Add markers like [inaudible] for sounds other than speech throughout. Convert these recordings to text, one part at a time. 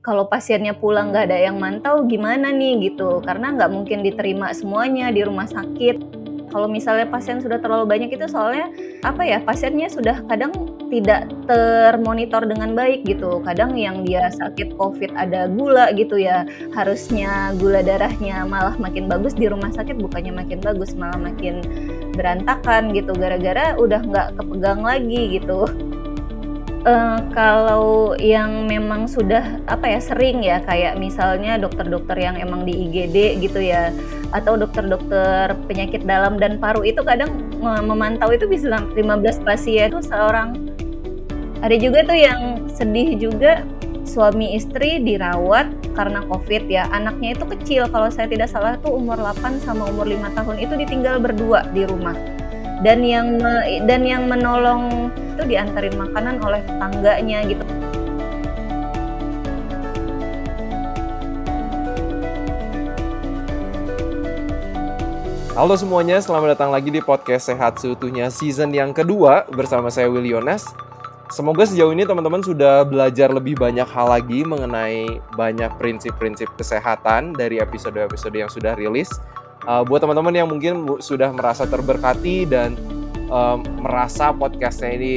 kalau pasiennya pulang nggak ada yang mantau gimana nih gitu. Karena nggak mungkin diterima semuanya di rumah sakit. Kalau misalnya pasien sudah terlalu banyak itu soalnya apa ya pasiennya sudah kadang tidak termonitor dengan baik gitu. Kadang yang dia sakit covid ada gula gitu ya. Harusnya gula darahnya malah makin bagus di rumah sakit bukannya makin bagus malah makin berantakan gitu. Gara-gara udah nggak kepegang lagi gitu Uh, kalau yang memang sudah apa ya sering ya kayak misalnya dokter-dokter yang emang di IGD gitu ya atau dokter-dokter penyakit dalam dan paru itu kadang memantau itu bisa 15 pasien. Itu seorang ada juga tuh yang sedih juga suami istri dirawat karena covid ya anaknya itu kecil. Kalau saya tidak salah tuh umur 8 sama umur 5 tahun itu ditinggal berdua di rumah dan yang dan yang menolong itu diantarin makanan oleh tetangganya gitu. Halo semuanya, selamat datang lagi di podcast Sehat Seutuhnya season yang kedua bersama saya Willy Yonas. Semoga sejauh ini teman-teman sudah belajar lebih banyak hal lagi mengenai banyak prinsip-prinsip kesehatan dari episode-episode yang sudah rilis uh, buat teman-teman yang mungkin sudah merasa terberkati dan um, merasa podcastnya ini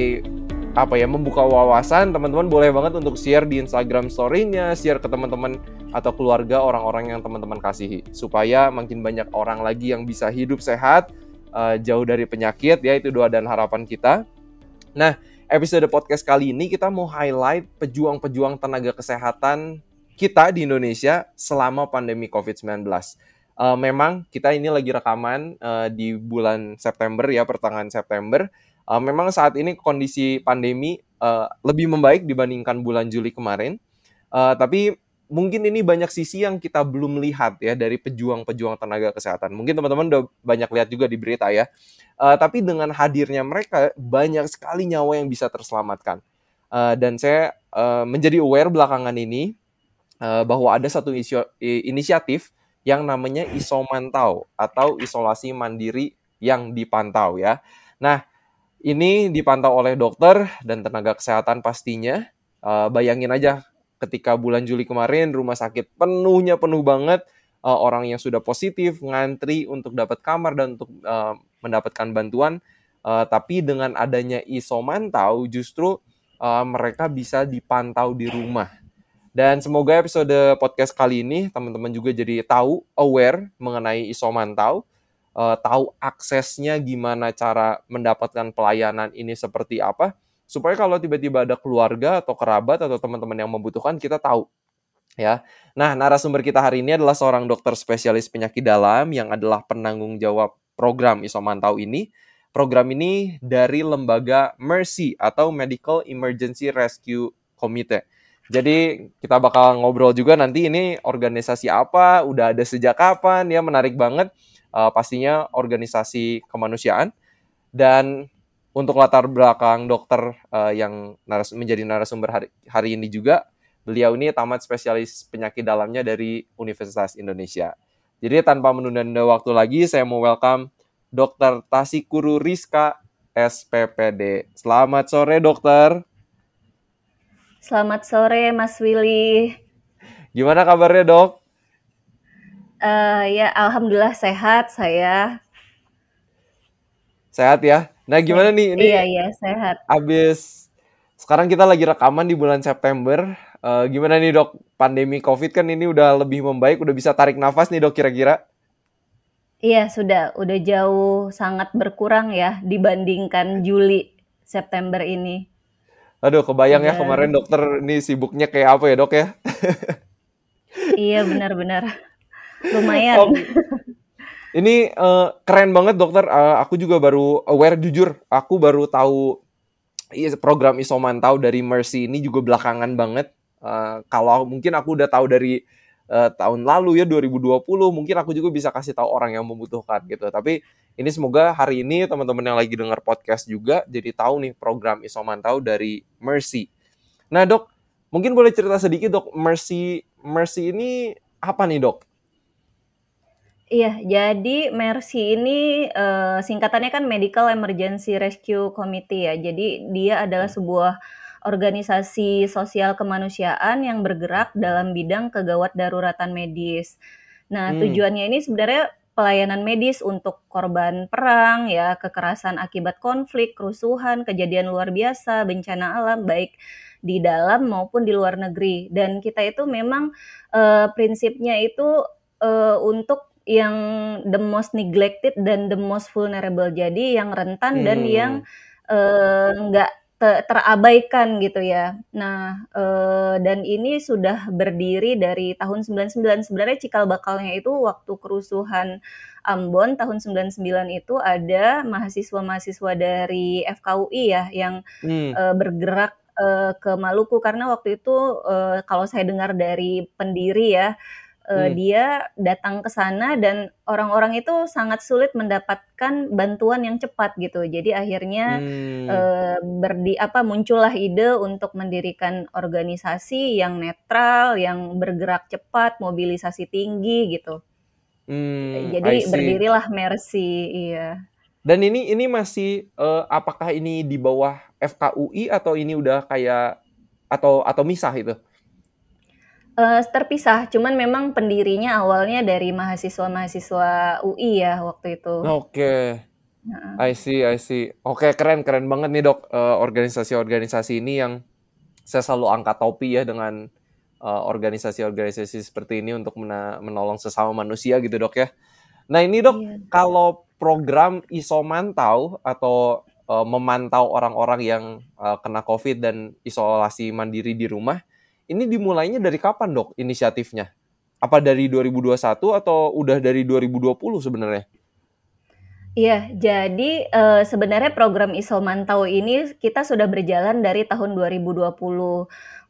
apa ya membuka wawasan teman-teman boleh banget untuk share di Instagram story-nya share ke teman-teman atau keluarga orang-orang yang teman-teman kasihi. Supaya makin banyak orang lagi yang bisa hidup sehat uh, jauh dari penyakit ya itu doa dan harapan kita. Nah episode podcast kali ini kita mau highlight pejuang-pejuang tenaga kesehatan kita di Indonesia selama pandemi COVID-19 uh, memang kita ini lagi rekaman uh, di bulan September ya pertengahan September. Uh, memang saat ini kondisi pandemi uh, lebih membaik dibandingkan bulan Juli kemarin. Uh, tapi mungkin ini banyak sisi yang kita belum lihat ya dari pejuang-pejuang tenaga kesehatan. Mungkin teman-teman udah banyak lihat juga di berita ya. Uh, tapi dengan hadirnya mereka banyak sekali nyawa yang bisa terselamatkan. Uh, dan saya uh, menjadi aware belakangan ini uh, bahwa ada satu inisiatif yang namanya isomantau atau isolasi mandiri yang dipantau ya. Nah, ini dipantau oleh dokter dan tenaga kesehatan pastinya. Uh, bayangin aja ketika bulan Juli kemarin rumah sakit penuhnya penuh banget uh, orang yang sudah positif ngantri untuk dapat kamar dan untuk uh, mendapatkan bantuan. Uh, tapi dengan adanya isomantau justru uh, mereka bisa dipantau di rumah dan semoga episode podcast kali ini teman-teman juga jadi tahu, aware mengenai isomantau, uh, tahu aksesnya gimana cara mendapatkan pelayanan ini seperti apa, supaya kalau tiba-tiba ada keluarga atau kerabat atau teman-teman yang membutuhkan kita tahu ya. Nah, narasumber kita hari ini adalah seorang dokter spesialis penyakit dalam yang adalah penanggung jawab program Isomantau ini. Program ini dari lembaga Mercy atau Medical Emergency Rescue Committee. Jadi kita bakal ngobrol juga nanti ini organisasi apa, udah ada sejak kapan, ya menarik banget. Uh, pastinya organisasi kemanusiaan dan untuk latar belakang dokter uh, yang naras menjadi narasumber hari, hari ini juga, beliau ini tamat spesialis penyakit dalamnya dari Universitas Indonesia. Jadi tanpa menunda-nunda waktu lagi, saya mau welcome Dr. Tasikuru Rizka, SPPD. Selamat sore, dokter. Selamat sore, Mas Willy. Gimana kabarnya, dok? Uh, ya, alhamdulillah sehat saya. Sehat ya. Nah, gimana nih ini? Iya, iya, sehat. Abis sekarang kita lagi rekaman di bulan September. Uh, gimana nih, dok? Pandemi COVID kan ini udah lebih membaik, udah bisa tarik nafas nih, dok, kira-kira? Iya, sudah. Udah jauh sangat berkurang ya dibandingkan Juli, September ini. Aduh, kebayang ya kemarin dokter ini sibuknya kayak apa ya dok ya? [laughs] iya benar-benar, lumayan. Oh, ini uh, keren banget dokter. Uh, aku juga baru aware jujur, aku baru tahu iya, program isomantau dari Mercy ini juga belakangan banget. Uh, kalau mungkin aku udah tahu dari uh, tahun lalu ya 2020 mungkin aku juga bisa kasih tahu orang yang membutuhkan gitu. Tapi ini semoga hari ini teman-teman yang lagi dengar podcast juga jadi tahu nih program Isomantau dari Mercy. Nah dok mungkin boleh cerita sedikit dok Mercy Mercy ini apa nih dok? Iya, jadi Mercy ini uh, singkatannya kan Medical Emergency Rescue Committee ya. Jadi dia adalah sebuah organisasi sosial kemanusiaan yang bergerak dalam bidang kegawat daruratan medis. Nah, Hmm. tujuannya ini sebenarnya pelayanan medis untuk korban perang ya, kekerasan akibat konflik, kerusuhan, kejadian luar biasa, bencana alam baik di dalam maupun di luar negeri. Dan kita itu memang uh, prinsipnya itu uh, untuk yang the most neglected dan the most vulnerable. Jadi yang rentan dan yang uh, nggak terabaikan gitu ya. Nah, uh, dan ini sudah berdiri dari tahun 99. Sebenarnya cikal bakalnya itu waktu kerusuhan Ambon tahun 99 itu ada mahasiswa-mahasiswa dari FKUI ya yang Hmm. uh, bergerak uh, ke Maluku karena waktu itu uh, kalau saya dengar dari pendiri ya uh, Hmm. dia datang ke sana dan orang-orang itu sangat sulit mendapatkan bantuan yang cepat gitu. Jadi akhirnya Hmm. uh, berdi apa muncullah ide untuk mendirikan organisasi yang netral, yang bergerak cepat, mobilisasi tinggi gitu. Hmm, Jadi berdirilah Mercy, iya. Dan ini ini masih uh, apakah ini di bawah FKUI atau ini udah kayak atau atau misah itu? Uh, terpisah, cuman memang pendirinya awalnya dari mahasiswa-mahasiswa UI ya waktu itu. Oke. Heeh. I see, I see. Oke, keren keren banget nih, Dok. Uh, organisasi-organisasi ini yang saya selalu angkat topi ya dengan uh, organisasi-organisasi seperti ini untuk mena- menolong sesama manusia gitu, Dok ya. Nah, ini, Dok, Iya. kalau program isomantau atau uh, memantau orang-orang yang uh, kena COVID dan isolasi mandiri di rumah, ini dimulainya dari kapan, Dok, inisiatifnya? Apa dari 2021 atau udah dari 2020 sebenarnya? Iya, jadi uh, sebenarnya program Isomantau ini kita sudah berjalan dari tahun 2020.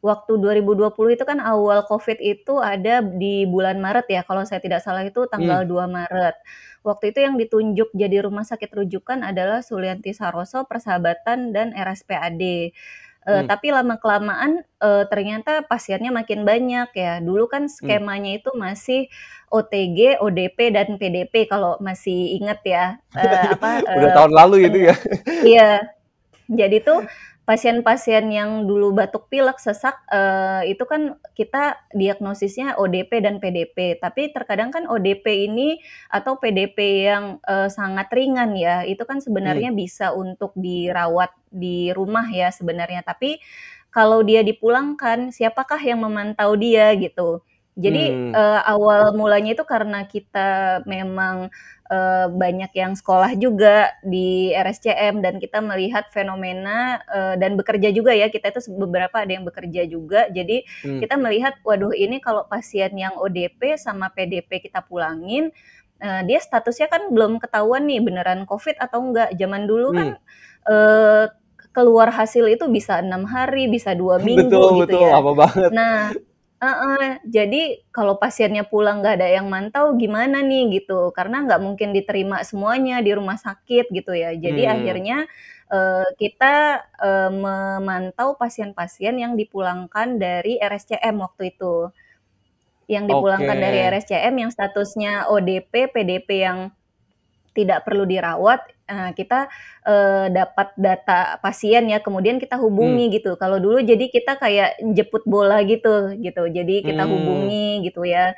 Waktu 2020 itu kan awal COVID itu ada di bulan Maret ya, kalau saya tidak salah itu tanggal Hmm. 2 Maret. Waktu itu yang ditunjuk jadi rumah sakit rujukan adalah Sulianti Saroso, Persahabatan, dan RSPAD. Uh, Hmm. tapi lama-kelamaan uh, ternyata pasiennya makin banyak ya. Dulu kan Hmm. skemanya itu masih OTG, ODP, dan PDP kalau masih ingat ya. Uh, [laughs] apa, Udah uh, tahun lalu itu ya? Iya, jadi tuh pasien-pasien yang dulu batuk pilek sesak uh, itu kan kita diagnosisnya ODP dan PDP. Tapi terkadang kan ODP ini atau PDP yang uh, sangat ringan ya, itu kan Hmm. sebenarnya bisa untuk dirawat di rumah ya sebenarnya. Tapi kalau dia dipulangkan, siapakah yang memantau dia gitu? Jadi Hmm. uh, awal mulanya itu karena kita memang uh, banyak yang sekolah juga di RSCM dan kita melihat fenomena uh, dan bekerja juga ya kita itu beberapa ada yang bekerja juga. Jadi Hmm. kita melihat, waduh ini kalau pasien yang ODP sama PDP kita pulangin, uh, dia statusnya kan belum ketahuan nih beneran COVID atau enggak. Zaman dulu kan Hmm. uh, keluar hasil itu bisa enam hari, bisa dua minggu Betul, gitu betul. ya. Lama banget. Nah, heeh, jadi kalau pasiennya pulang nggak ada yang mantau gimana nih gitu, karena nggak mungkin diterima semuanya di rumah sakit gitu ya. Jadi Hmm. akhirnya uh, kita uh, memantau pasien-pasien yang dipulangkan dari RSCM waktu itu. Yang dipulangkan dari Oke. RSCM yang statusnya ODP, PDP yang tidak perlu dirawat, eh, kita eh, dapat data pasien ya, kemudian kita Hmm. hubungi gitu. Kalau dulu jadi kita kayak jemput bola gitu, gitu. Jadi kita Hmm. hubungi gitu ya.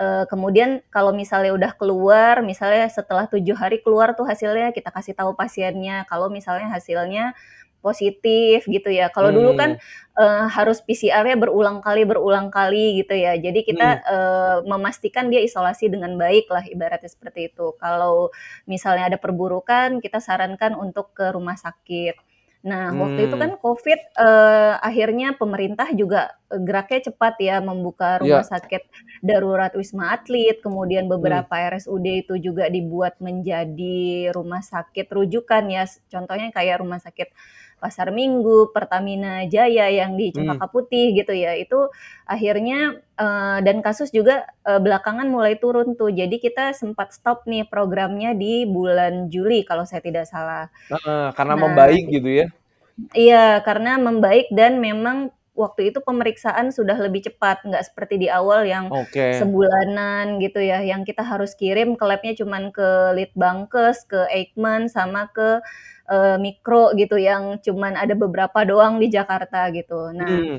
Eh, kemudian kalau misalnya udah keluar, misalnya setelah tujuh hari keluar tuh hasilnya, kita kasih tahu pasiennya. Kalau misalnya hasilnya positif gitu ya. Kalau dulu kan Hmm. eh, harus PCR-nya berulang kali berulang kali gitu ya. Jadi kita Hmm. eh, memastikan dia isolasi dengan baik lah ibaratnya seperti itu. Kalau misalnya ada perburukan, kita sarankan untuk ke rumah sakit. Nah, waktu itu Hmm. kan COVID eh, akhirnya pemerintah juga geraknya cepat ya membuka rumah Iya. sakit darurat Wisma Atlet, kemudian Hmm. beberapa RSUD itu juga dibuat menjadi rumah sakit rujukan ya. Contohnya kayak rumah sakit Pasar Minggu, Pertamina Jaya yang di Hmm. Cempaka Putih gitu ya. Itu akhirnya eh, dan kasus juga eh, belakangan mulai turun tuh. Jadi kita sempat stop nih programnya di bulan Juli kalau saya tidak salah. Heeh, karena Nah, membaik gitu ya? Iya, karena membaik dan memang waktu itu pemeriksaan sudah lebih cepat, nggak seperti di awal yang Oke. sebulanan gitu ya, yang kita harus kirim ke labnya cuman ke Litbangkes, ke Eijkman, sama ke uh, Mikro gitu yang cuman ada beberapa doang di Jakarta gitu. Nah, Hmm.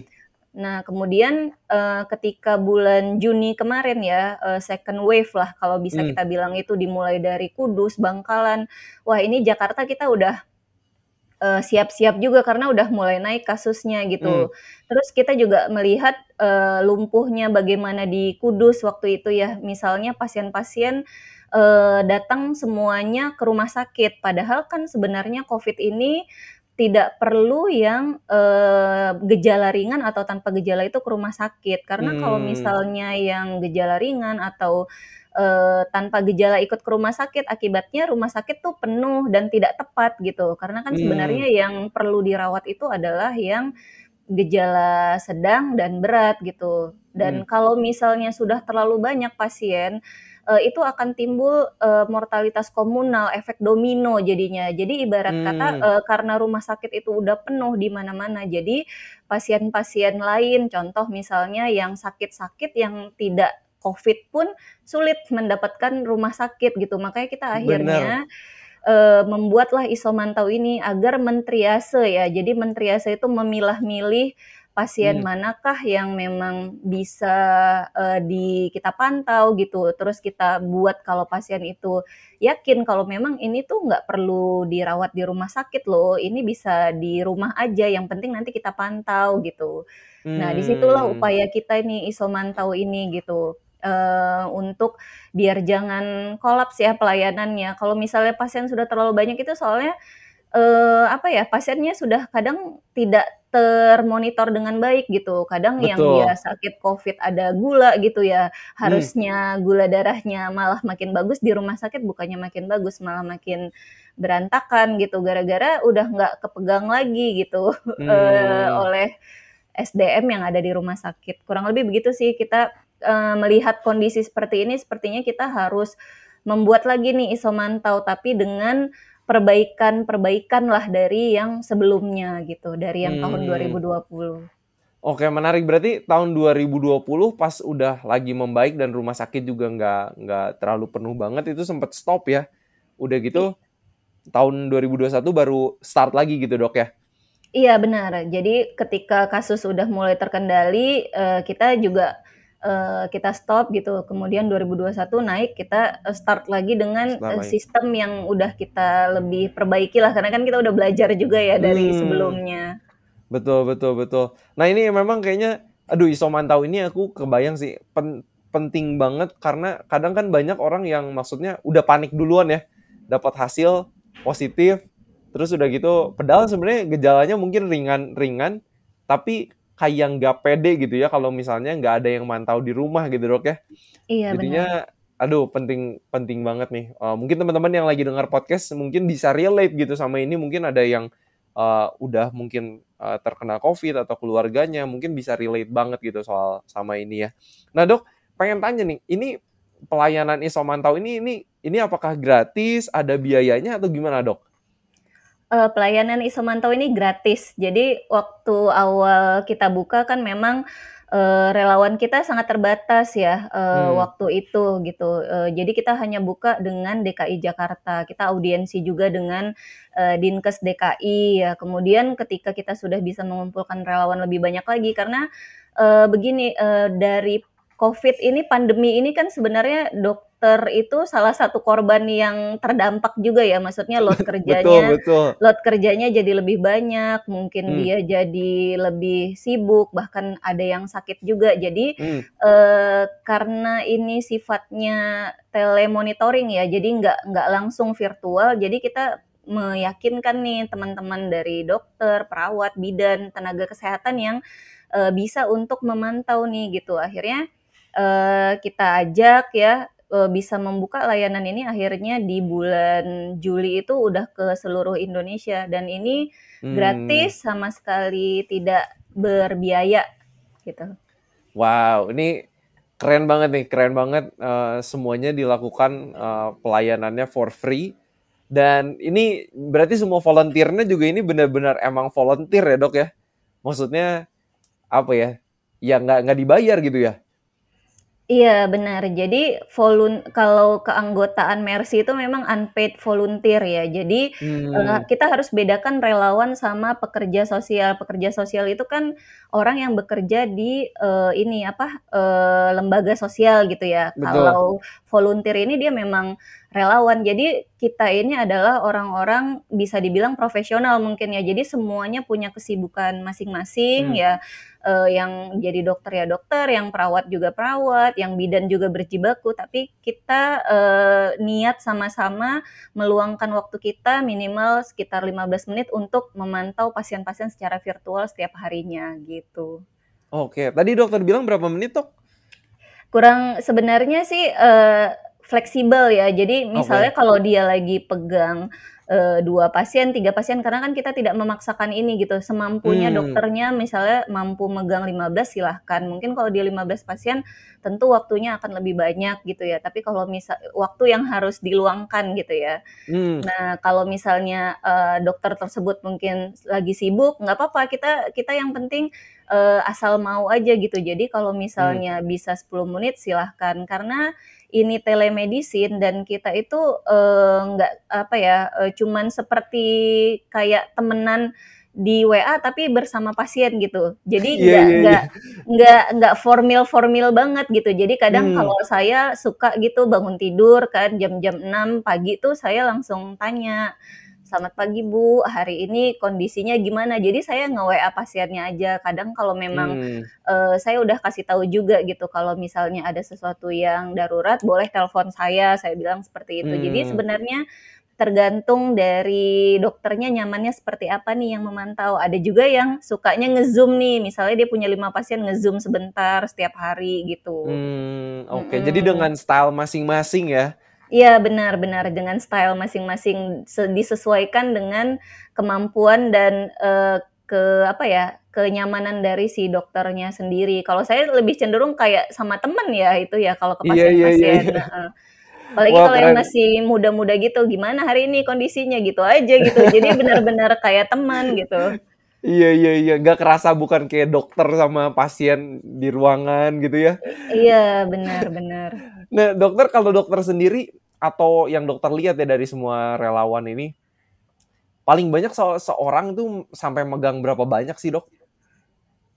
nah kemudian uh, ketika bulan Juni kemarin ya uh, second wave lah kalau bisa Hmm. kita bilang itu dimulai dari Kudus, Bangkalan. Wah ini Jakarta kita udah uh, siap-siap juga karena udah mulai naik kasusnya gitu. Hmm. Terus kita juga melihat uh, lumpuhnya bagaimana di Kudus waktu itu ya, misalnya pasien-pasien uh, datang semuanya ke rumah sakit, padahal kan sebenarnya COVID ini tidak perlu yang uh, gejala ringan atau tanpa gejala itu ke rumah sakit, karena kalau Hmm. misalnya yang gejala ringan atau uh, tanpa gejala ikut ke rumah sakit, akibatnya rumah sakit tuh penuh dan tidak tepat gitu. Karena kan Hmm. sebenarnya yang perlu dirawat itu adalah yang gejala sedang dan berat gitu. Dan Hmm. kalau misalnya sudah terlalu banyak pasien, uh, itu akan timbul uh, mortalitas komunal, efek domino jadinya. Jadi ibarat kata Hmm. uh, karena rumah sakit itu udah penuh di mana-mana, jadi pasien-pasien lain, contoh misalnya yang sakit-sakit yang tidak COVID pun sulit mendapatkan rumah sakit gitu. Makanya kita Bener. akhirnya uh, membuatlah isomantau ini agar mentriase ya. Jadi mentriase itu memilah-milih pasien Hmm. manakah yang memang bisa uh, di kita pantau gitu. Terus kita buat kalau pasien itu yakin kalau memang ini tuh nggak perlu dirawat di rumah sakit loh, ini bisa di rumah aja. Yang penting nanti kita pantau gitu. Nah di situlah Hmm. upaya kita ini isomantau ini gitu. Uh, untuk biar jangan kolaps ya pelayanannya. Kalau misalnya pasien sudah terlalu banyak itu soalnya uh, apa ya pasiennya sudah kadang tidak termonitor dengan baik gitu. Kadang yang dia Betul. sakit COVID ada gula gitu ya, Hmm. harusnya gula darahnya malah makin bagus di rumah sakit bukannya makin bagus malah makin berantakan gitu gara-gara udah nggak kepegang lagi gitu uh, Hmm. oleh SDM yang ada di rumah sakit. Kurang lebih begitu sih kita uh, melihat kondisi seperti ini sepertinya kita harus membuat lagi nih isomantau tapi dengan perbaikan-perbaikan lah dari yang sebelumnya gitu, dari yang tahun Hmm. 2020. Oke menarik berarti tahun 2020 pas udah lagi membaik dan rumah sakit juga nggak nggak terlalu penuh banget itu sempet stop ya. Udah I gitu tahun 2021 baru start lagi gitu dok ya? Iya benar. Jadi ketika kasus udah mulai terkendali, uh, kita juga uh, kita stop gitu. Kemudian 2021 naik kita uh, start lagi dengan uh, Start lagi. sistem yang udah kita lebih perbaiki lah karena kan kita udah belajar juga ya dari Hmm. sebelumnya. Betul betul betul. Nah ini memang kayaknya aduh isomantau ini aku kebayang sih pen- penting banget karena kadang kan banyak orang yang maksudnya udah panik duluan ya dapat hasil positif terus udah gitu padahal sebenarnya gejalanya mungkin ringan-ringan tapi kayak nggak pede gitu ya kalau misalnya nggak ada yang mantau di rumah gitu dok ya. Iya benar. jadinya aduh penting penting banget nih. Uh, mungkin teman-teman yang lagi dengar podcast mungkin bisa relate gitu sama ini. Mungkin ada yang uh, udah mungkin uh, terkena covid atau keluarganya mungkin bisa relate banget gitu soal sama ini ya. Nah dok pengen tanya nih ini pelayanan isomantau ini ini ini apakah gratis ada biayanya atau gimana dok Uh, pelayanan isomantau ini gratis. Jadi waktu awal kita buka kan memang uh, relawan kita sangat terbatas ya uh, Hmm. waktu itu gitu. Uh, jadi kita hanya buka dengan DKI Jakarta. Kita audiensi juga dengan uh, Dinkes DKI ya. Kemudian ketika kita sudah bisa mengumpulkan relawan lebih banyak lagi karena uh, begini uh, dari COVID ini pandemi ini kan sebenarnya dokter itu salah satu korban yang terdampak juga ya. Maksudnya load [laughs] betul kerjanya betul load kerjanya jadi lebih banyak, mungkin Hmm. dia jadi lebih sibuk, bahkan ada yang sakit juga. Jadi Hmm. eh, karena ini sifatnya telemonitoring ya, jadi nggak nggak langsung virtual. Jadi kita meyakinkan nih teman-teman dari dokter, perawat, bidan, tenaga kesehatan yang eh, bisa untuk memantau nih gitu. Akhirnya eh, kita ajak ya eh, bisa membuka layanan ini akhirnya di bulan Juli itu udah ke seluruh Indonesia dan ini Hmm. gratis sama sekali tidak berbiaya gitu. Wow, ini keren banget nih, keren banget eh, semuanya dilakukan eh, pelayanannya for free dan ini berarti semua volunteernya juga ini benar-benar emang volunteer ya dok ya? Maksudnya apa ya ya nggak nggak dibayar gitu ya Iya benar. Jadi volun kalau keanggotaan Mercy itu memang unpaid volunteer ya. Jadi, eee, Hmm. kita harus bedakan relawan sama pekerja sosial. Pekerja sosial itu kan orang yang bekerja di, eee, ini apa, eee, lembaga sosial gitu ya. Betul. Kalau volunteer ini dia memang relawan. Jadi kita ini adalah orang-orang bisa dibilang profesional mungkin ya. Jadi semuanya punya kesibukan masing-masing Hmm. ya, eee, yang jadi dokter ya dokter, yang perawat juga perawat, yang bidan juga berjibaku, tapi kita, eee, niat sama-sama meluangkan waktu kita minimal sekitar 15 menit untuk memantau pasien-pasien secara virtual setiap harinya, gitu. Oke, tadi dokter bilang berapa menit, Dok? Kurang sebenarnya sih, eee, fleksibel ya. Jadi misalnya Oke. kalau dia lagi pegang, eee, 2 pasien, 3 pasien, karena kan kita tidak memaksakan ini gitu, semampunya Mmm. dokternya misalnya mampu megang 15 silahkan. Mungkin kalau dia 15 pasien, tentu waktunya akan lebih banyak gitu ya. Tapi kalau misa waktu yang harus diluangkan gitu ya. Mmm. Nah, kalau misalnya, eee, dokter tersebut mungkin lagi sibuk, nggak apa-apa, kita kita yang penting, eee, asal mau aja gitu. Jadi kalau Mmm. misalnya bisa 10 menit silahkan, karena ini telemedicine dan kita itu, eee, nggak apa ya, eee, cuman seperti kayak temenan di WA tapi bersama pasien gitu. Jadi [laughs] Iya nggak iya iya. nggak nggak nggak formil-formil banget gitu. Jadi kadang Mmm. kalau saya suka gitu bangun tidur kan jam-jam 6 pagi tuh saya langsung tanya, "Selamat pagi Bu, hari ini kondisinya gimana?" Jadi saya nge-WA pasiennya aja. Kadang kalau memang, Mmm. eee, saya udah kasih tahu juga gitu kalau misalnya ada sesuatu yang darurat boleh telepon saya, saya bilang seperti itu. Jadi Mmm. sebenarnya tergantung dari dokternya nyamannya seperti apa nih yang memantau. Ada juga yang sukanya nge-Zoom nih, misalnya dia punya 5 pasien nge-Zoom sebentar setiap hari gitu. Mmm, oke. Jadi Mhm. dengan style masing-masing ya? Iya benar benar, dengan style masing-masing, se disesuaikan dengan kemampuan dan, eee, ke apa ya, kenyamanan dari si dokternya sendiri. Kalau saya lebih cenderung kayak sama temen ya itu ya kalau ke Iya iya iya pasien-pasien, iya. heeh. Apalagi Wah kalau yang masih muda-muda gitu, "Gimana hari ini kondisinya?" Gitu aja gitu. Jadi benar-benar kayak teman gitu. Iya iya iya, nggak kerasa bukan kayak dokter sama pasien di ruangan gitu ya? Iya, benar benar. Nah, dokter kalau dokter sendiri atau yang dokter lihat ya dari semua relawan ini, paling banyak se seorang tuh sampai megang berapa banyak sih, Dok?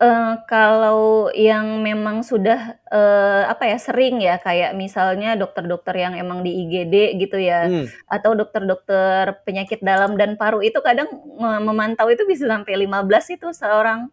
Eee, kalau yang memang sudah, eee, apa ya, sering ya, kayak misalnya dokter-dokter yang emang di IGD gitu ya, Mmm. atau dokter-dokter penyakit dalam dan paru itu kadang me memantau itu bisa sampai 15 itu seorang.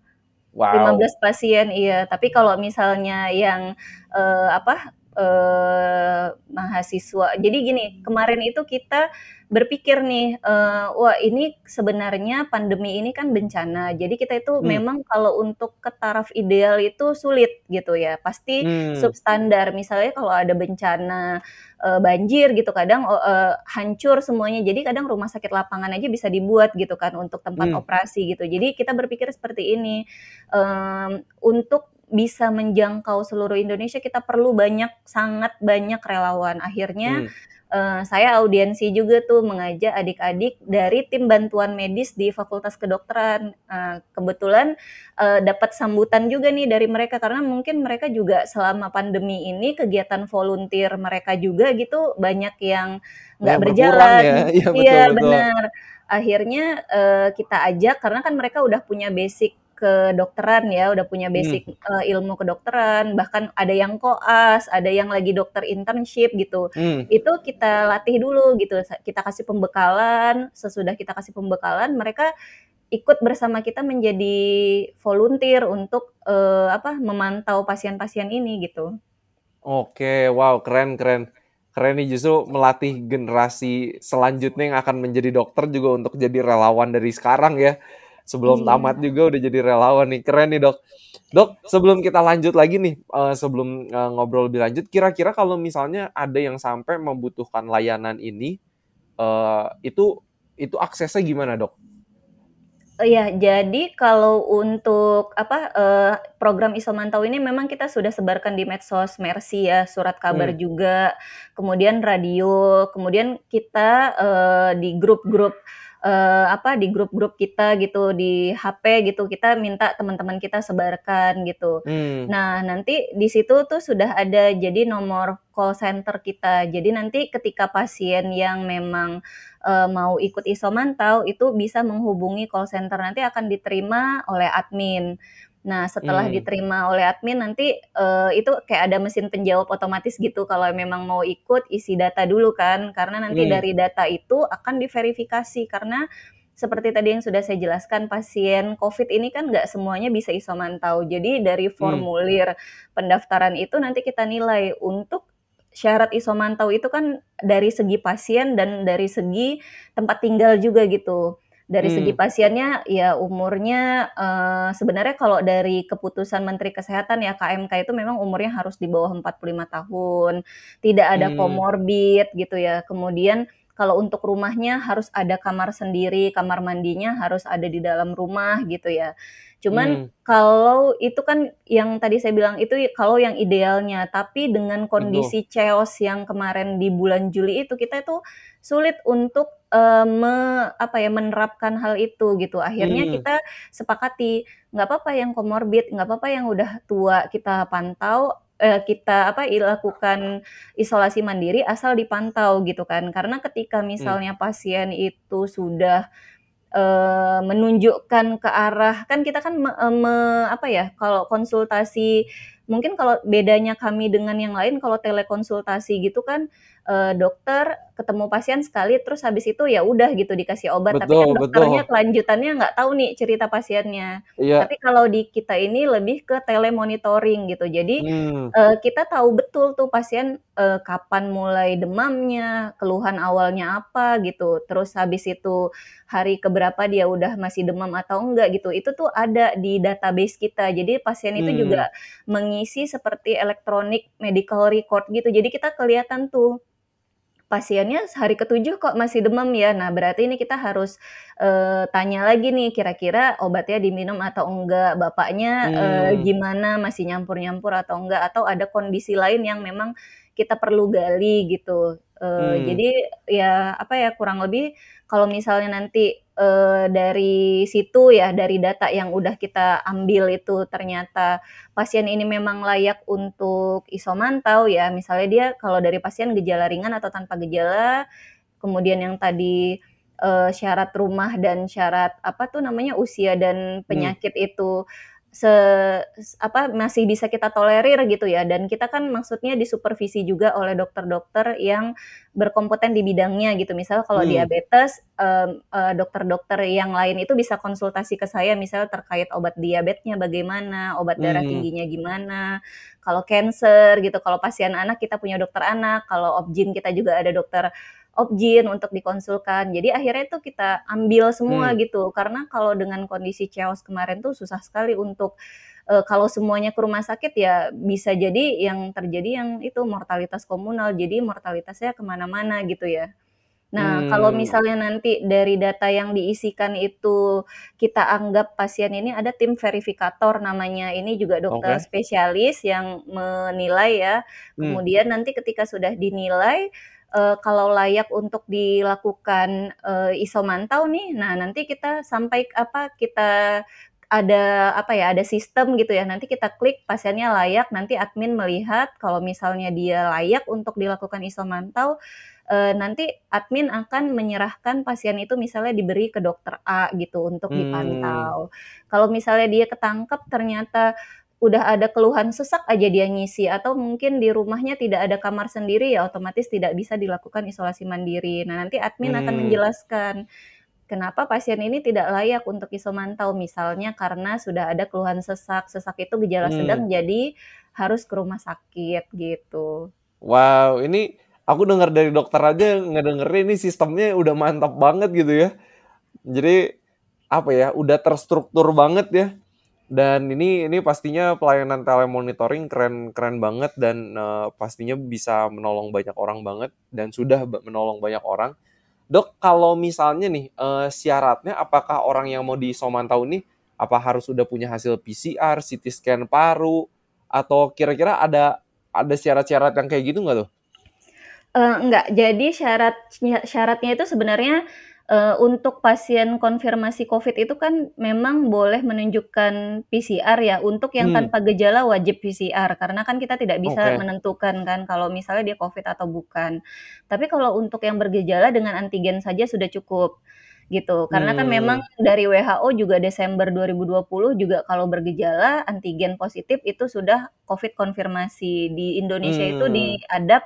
lima Wow. belas pasien, iya. Tapi kalau misalnya yang, eee, apa, eee, mahasiswa jadi gini, kemarin itu kita berpikir nih, eee, wah ini sebenarnya pandemi ini kan bencana. Jadi kita itu Mmm. memang kalau untuk ke taraf ideal itu sulit gitu ya, pasti Mmm. substandar. Misalnya kalau ada bencana, eee, banjir gitu kadang, eee, hancur semuanya. Jadi kadang rumah sakit lapangan aja bisa dibuat gitu kan untuk tempat Mmm. operasi gitu. Jadi kita berpikir seperti ini, mmm, untuk bisa menjangkau seluruh Indonesia kita perlu banyak, sangat banyak relawan. Akhirnya, Mmm. eee, saya audiensi juga tuh mengajak adik-adik dari tim bantuan medis di Fakultas Kedokteran. Eee, kebetulan, eee, dapat sambutan juga nih dari mereka, karena mungkin mereka juga selama pandemi ini kegiatan volunteer mereka juga gitu banyak yang nggak berjalan. ya? [laughs] Iya, betul. benar. Akhirnya, eee, kita ajak karena kan mereka udah punya basic kedokteran ya, udah punya Mmm. basic, eee, ilmu kedokteran, bahkan ada yang koas, ada yang lagi dokter internship gitu. Mmm. Itu kita latih dulu gitu, kita kasih pembekalan, sesudah kita kasih pembekalan, mereka ikut bersama kita menjadi volunteer untuk, eee, apa, memantau pasien-pasien ini gitu. Oke, wow keren keren. Keren nih justru melatih generasi selanjutnya yang akan menjadi dokter juga untuk jadi relawan dari sekarang ya. Sebelum tamat Iya. juga udah jadi relawan nih, keren nih, Dok. Dok, sebelum kita lanjut lagi nih, eee, sebelum, eee, ngobrol lebih lanjut, kira-kira kalau misalnya ada yang sampai membutuhkan layanan ini, eee, itu itu aksesnya gimana, Dok? Iya, jadi kalau untuk apa, eee, program Isomantau ini memang kita sudah sebarkan di medsos Mercy ya, surat kabar Mmm. juga, kemudian radio, kemudian kita, eee, di grup-grup, uh, apa di grup-grup kita gitu di HP gitu kita minta teman-teman kita sebarkan gitu. Hmm. Nah nanti di situ tuh sudah ada jadi nomor call center kita. Jadi nanti ketika pasien yang memang uh, mau ikut isomantau itu bisa menghubungi call center nanti akan diterima oleh admin. Nah, setelah hmm. diterima oleh admin nanti uh, itu kayak ada mesin penjawab otomatis gitu kalau memang mau ikut isi data dulu kan karena nanti hmm. dari data itu akan diverifikasi karena seperti tadi yang sudah saya jelaskan pasien COVID ini kan nggak semuanya bisa isomantau. Jadi dari hmm. formulir hmm. pendaftaran itu nanti kita nilai untuk syarat isomantau itu kan dari segi pasien dan dari segi tempat tinggal juga gitu. Dari hmm. segi pasiennya ya umurnya uh, sebenarnya kalau dari keputusan Menteri Kesehatan ya KMK itu memang umurnya harus di bawah 45 tahun, tidak ada hmm. komorbid gitu ya. Kemudian kalau untuk rumahnya harus ada kamar sendiri, kamar mandinya harus ada di dalam rumah gitu ya. Cuman hmm. kalau itu kan yang tadi saya bilang itu kalau yang idealnya, tapi dengan kondisi Betul. chaos yang kemarin di bulan Juli itu kita itu sulit untuk uh, me, apa ya menerapkan hal itu gitu. Akhirnya hmm. kita sepakati nggak apa-apa yang komorbid, nggak apa-apa yang udah tua kita pantau uh, kita apa lakukan isolasi mandiri asal dipantau gitu kan. Karena ketika hmm. misalnya hmm. pasien itu sudah uh, menunjukkan ke arah kan kita kan me, me, apa ya kalau konsultasi mungkin kalau bedanya kami dengan yang lain kalau telekonsultasi gitu kan uh, dokter ketemu pasien sekali terus habis itu ya udah gitu dikasih obat betul, tapi kan dokternya betul. kelanjutannya nggak tahu nih cerita pasiennya iya. tapi kalau di kita ini lebih ke telemonitoring gitu jadi hmm. uh, kita tahu betul tuh pasien uh, kapan mulai demamnya keluhan awalnya apa gitu terus habis itu hari keberapa dia udah masih demam atau enggak gitu itu tuh ada di database kita jadi pasien itu hmm. juga mengisi seperti elektronik medical record gitu jadi kita kelihatan tuh pasiennya hari ketujuh kok masih demam ya. Nah, berarti ini kita harus uh, tanya lagi nih kira-kira obatnya diminum atau enggak, bapaknya hmm. uh, gimana, masih nyampur-nyampur atau enggak atau ada kondisi lain yang memang kita perlu gali gitu. Uh, hmm. Jadi ya apa ya kurang lebih kalau misalnya nanti uh, dari situ ya dari data yang udah kita ambil itu ternyata pasien ini memang layak untuk isomantau ya misalnya dia kalau dari pasien gejala ringan atau tanpa gejala kemudian yang tadi uh, syarat rumah dan syarat apa tuh namanya usia dan hmm. penyakit hmm. itu se apa masih bisa kita tolerir gitu ya dan kita kan maksudnya disupervisi juga oleh dokter-dokter yang berkompeten di bidangnya gitu misal kalau hmm. diabetes dokter-dokter um, uh, yang lain itu bisa konsultasi ke saya misal terkait obat diabetesnya bagaimana obat darah hmm. tingginya gimana kalau cancer gitu kalau pasien anak kita punya dokter anak kalau obgyn kita juga ada dokter objin untuk dikonsulkan. Jadi akhirnya itu kita ambil semua hmm. gitu. Karena kalau dengan kondisi chaos kemarin tuh susah sekali untuk uh, kalau semuanya ke rumah sakit ya bisa jadi yang terjadi yang itu mortalitas komunal. Jadi mortalitasnya ke mana-mana gitu ya. Nah, hmm. kalau misalnya nanti dari data yang diisikan itu kita anggap pasien ini ada tim verifikator namanya. Ini juga dokter okay. spesialis yang menilai ya. Hmm. Kemudian nanti ketika sudah dinilai uh, kalau layak untuk dilakukan uh, isomantau nih, nah nanti kita sampai apa kita ada apa ya ada sistem gitu ya nanti kita klik pasiennya layak nanti admin melihat kalau misalnya dia layak untuk dilakukan isomantau e, nanti admin akan menyerahkan pasien itu misalnya diberi ke dokter A gitu untuk dipantau hmm. kalau misalnya dia ketangkep ternyata udah ada keluhan sesak aja dia ngisi atau mungkin di rumahnya tidak ada kamar sendiri ya otomatis tidak bisa dilakukan isolasi mandiri. Nah, nanti admin hmm. akan menjelaskan kenapa pasien ini tidak layak untuk isomantau misalnya karena sudah ada keluhan sesak. Sesak itu gejala hmm. sedang jadi harus ke rumah sakit gitu. Wow, ini aku dengar dari dokter aja ngedengerin ini sistemnya udah mantap banget gitu ya. Jadi apa ya, udah terstruktur banget ya dan ini ini pastinya pelayanan telemonitoring keren keren banget dan uh, pastinya bisa menolong banyak orang banget dan sudah menolong banyak orang. Dok, kalau misalnya nih uh, syaratnya apakah orang yang mau disomantau ini apa harus sudah punya hasil PCR, CT scan paru atau kira-kira ada ada syarat-syarat yang kayak gitu nggak tuh? Uh, enggak, jadi syarat syaratnya itu sebenarnya Eee, untuk pasien konfirmasi Covid itu kan memang boleh menunjukkan PCR ya, untuk yang Hmm. tanpa gejala wajib PCR, karena kan kita tidak bisa Oke. menentukan kan kalau misalnya dia Covid atau bukan. Tapi kalau untuk yang bergejala dengan antigen saja sudah cukup, gitu. Karena kan memang Mmm. dari WHO juga Desember 2020 juga kalau bergejala antigen positif itu sudah Covid konfirmasi. Di Indonesia itu Mmm. diadap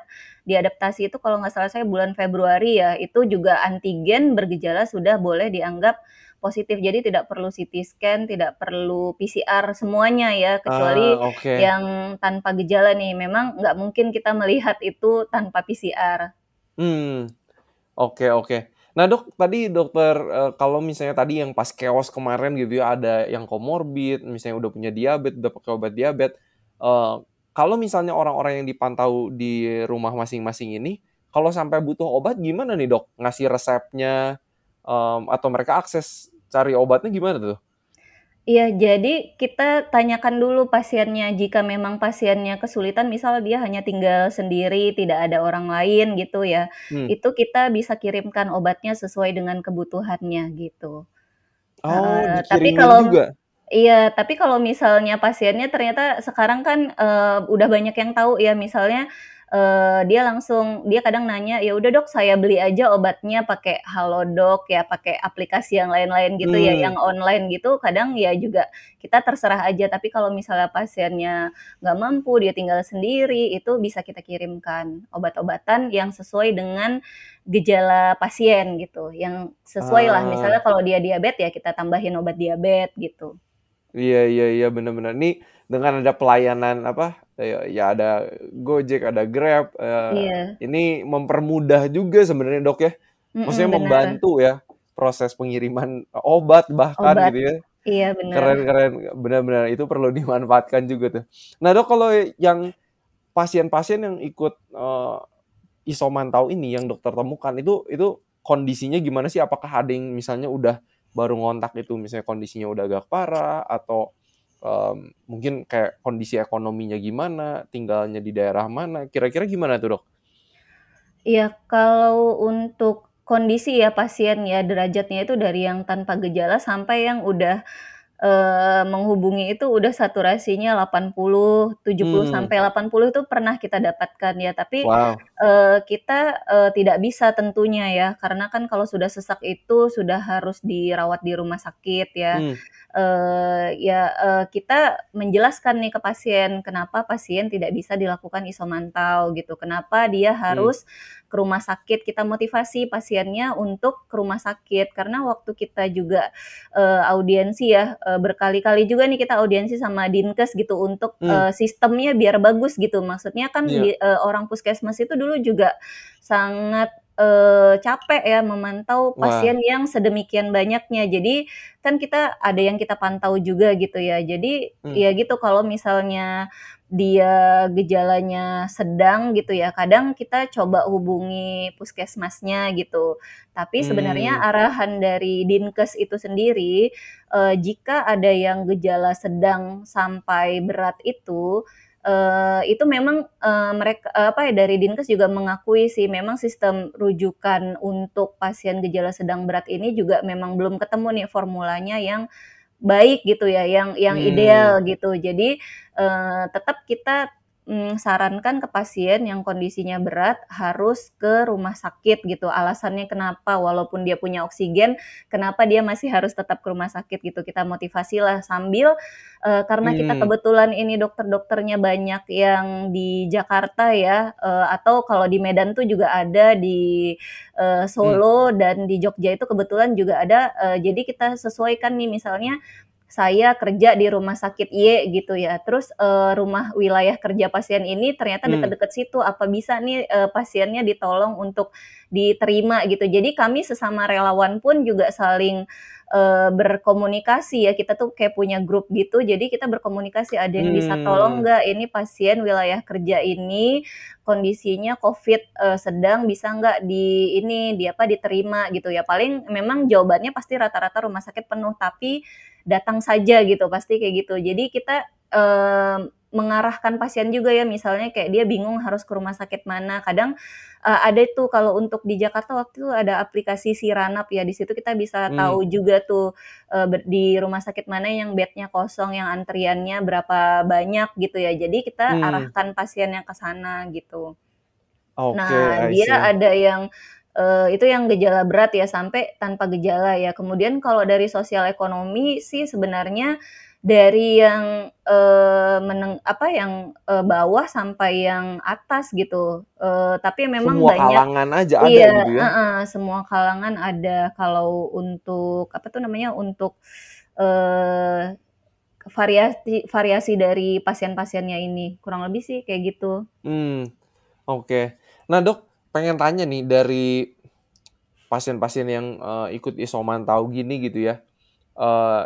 diadaptasi itu kalau nggak salah saya bulan Februari ya, itu juga antigen bergejala sudah boleh dianggap positif. Jadi tidak perlu CT scan, tidak perlu PCR semuanya ya, Ah, kecuali oke. yang tanpa gejala nih, memang nggak mungkin kita melihat itu tanpa PCR. Mmm, oke oke. Nah Dok, tadi dokter eee, kalau misalnya tadi yang pas chaos kemarin gitu ya, ada yang comorbid, misalnya udah punya diabet, udah pakai obat diabet, eee, kalau misalnya orang-orang yang dipantau di rumah masing-masing ini, kalau sampai butuh obat gimana nih Dok? Ngasih resepnya, mmm, atau mereka akses cari obatnya gimana tuh? Iya, jadi kita tanyakan dulu pasiennya, jika memang pasiennya kesulitan, misal dia hanya tinggal sendiri, tidak ada orang lain gitu ya, Hmm. itu kita bisa kirimkan obatnya sesuai dengan kebutuhannya gitu. Oh, Heeh, tapi dikirimin kalau juga? iya, tapi kalau misalnya pasiennya ternyata sekarang kan, eee, udah banyak yang tahu ya, misalnya, eee, dia langsung dia kadang nanya, "Ya udah Dok, saya beli aja obatnya pakai Halodoc ya, pakai aplikasi yang lain-lain gitu ya, Mmm. yang online gitu." Kadang ya juga kita terserah aja, tapi kalau misalnya pasiennya nggak mampu, dia tinggal sendiri, itu bisa kita kirimkan obat-obatan yang sesuai dengan gejala pasien gitu, yang sesuailah. Misalnya Ah. kalau dia diabet, ya kita tambahin obat diabet gitu. Iya iya iya, bener. Nih dengan ada pelayanan apa, eee, ya ada Gojek, ada Grab, eee, Iya. ini mempermudah juga sebenarnya Dok ya. Maksudnya bener. membantu ya, proses pengiriman obat bahkan Obat. gitu ya. Iya, bener. Keren keren, bener bener, itu perlu dimanfaatkan juga tuh. Nah Dok, kalau yang pasien-pasien yang ikut, eee, isomantau ini yang dokter temukan, itu itu kondisinya gimana sih? Apakah ada yang misalnya udah baru ngontak itu misalnya kondisinya udah agak parah atau, mmm, mungkin kayak kondisi ekonominya gimana, tinggalnya di daerah mana, kira-kira gimana tuh Dok? Iya, kalau untuk kondisi ya pasien ya, derajatnya itu dari yang tanpa gejala sampai yang udah, eee, menghubungi itu udah saturasinya 80, 70 Mmm. sampai 80 itu pernah kita dapatkan ya. Tapi, Wow. eee, kita, eee, tidak bisa tentunya ya, karena kan kalau sudah sesak itu sudah harus dirawat di rumah sakit ya. Mmm. Eee, ya, eee, kita menjelaskan nih ke pasien, kenapa pasien tidak bisa dilakukan isomantau gitu, kenapa dia Mmm. harus ke rumah sakit, kita motivasi pasiennya untuk ke rumah sakit. Karena waktu kita juga, eee, audiensi ya, eee, berkali-kali juga nih kita audiensi sama Dinkes gitu untuk, Mmm. eee, sistemnya biar bagus gitu. Maksudnya kan Iya. di eee, orang puskesmas itu dulu juga sangat, eee, capek ya memantau Wah. pasien yang sedemikian banyaknya. Jadi kan kita ada yang kita pantau juga gitu ya. Jadi Mmm. ya gitu, kalau misalnya dia gejalanya sedang gitu ya, kadang kita coba hubungi puskesmasnya gitu. Tapi sebenarnya Mmm. arahan dari Dinkes itu sendiri, eee, jika ada yang gejala sedang sampai berat itu, eee, itu memang, eee, merek eee, apa ya, dari Dinkes juga mengakui sih, memang sistem rujukan untuk pasien gejala sedang berat ini juga memang belum ketemu nih formulanya yang baik gitu ya, yang yang Mmm. ideal gitu. Jadi, eee, tetap kita, mmm, sarankan ke pasien yang kondisinya berat harus ke rumah sakit gitu. Alasannya kenapa, walaupun dia punya oksigen, kenapa dia masih harus tetap ke rumah sakit gitu. Kita motivasilah sambil, eee, karena kita Mmm. kebetulan ini dokter-dokternya banyak yang di Jakarta ya, eee, atau kalau di Medan tuh juga ada, di, Mmm. Solo dan di Jogja itu kebetulan juga ada, eee, jadi kita sesuaikan nih, misalnya saya kerja di rumah sakit Y gitu ya, terus, eee, rumah wilayah kerja pasien ini ternyata Mmm. deket-deket situ, apa bisa nih, eee, pasiennya ditolong untuk diterima gitu. Jadi kami sesama relawan pun juga saling, eee, berkomunikasi ya, kita tuh kayak punya grup gitu, jadi kita berkomunikasi, "Ada yang bisa tolong Mmm. nggak? Ini pasien wilayah kerja ini kondisinya Covid, eee, sedang, bisa nggak di ini, di apa, diterima?" Gitu ya. Paling memang jawabannya pasti rata-rata rumah sakit penuh, tapi datang saja gitu, pasti kayak gitu. Jadi kita eee, mengarahkan pasien juga ya, misalnya kayak dia bingung harus ke rumah sakit mana, kadang, eee, ada tuh kalau untuk di Jakarta waktu itu ada aplikasi Siranap ya, di situ kita bisa Mmm. tahu juga tuh, ber di rumah sakit mana yang bednya kosong, yang antriannya berapa banyak gitu ya. Jadi kita Mmm. arahkan pasiennya ke sana gitu. Oke, Nah, I dia ada yang, eee, itu yang gejala berat ya, sampai tanpa gejala ya. Kemudian kalau dari sosial ekonomi sih sebenarnya dari yang, eee, meneng apa, yang, eee, bawah sampai yang atas gitu, eee, tapi memang Semua banyak kalangan aja ada iya, gitu ya? heeh, semua kalangan ada. Kalau untuk apa tuh namanya, untuk, eee, variasi variasi dari pasien-pasiennya ini, kurang lebih sih kayak gitu. Mmm, oke. Nah, Dok, pengen tanya nih dari pasien-pasien yang, eee, ikut isoman tahu gini gitu ya, eee,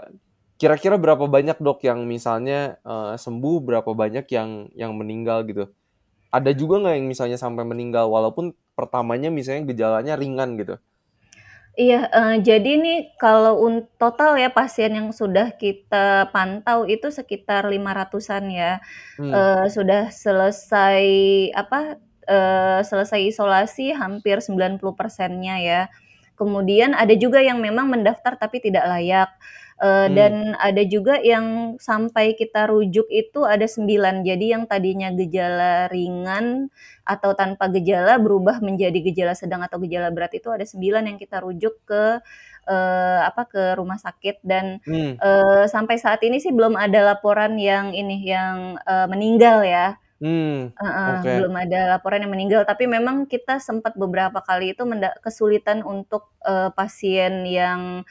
kira-kira berapa banyak, Dok, yang misalnya, eee, sembuh, berapa banyak yang yang meninggal gitu? Ada juga nggak yang misalnya sampai meninggal walaupun pertamanya misalnya gejalanya ringan gitu? Iya, eee, jadi nih kalau un total ya pasien yang sudah kita pantau itu sekitar 500-an ya, Mmm. eee, sudah selesai apa, eee, selesai isolasi hampir 90%-nya ya. Kemudian ada juga yang memang mendaftar tapi tidak layak, eee, Mmm. dan ada juga yang sampai kita rujuk itu ada 9. Jadi yang tadinya gejala ringan atau tanpa gejala berubah menjadi gejala sedang atau gejala berat itu ada 9 yang kita rujuk ke, eee, apa, ke rumah sakit dan, Mmm. eee, sampai saat ini sih belum ada laporan yang ini, yang, eee, meninggal ya. Mmm, Heeh, oke. belum ada laporan yang meninggal, tapi memang kita sempat beberapa kali itu kesulitan untuk, eee, pasien yang,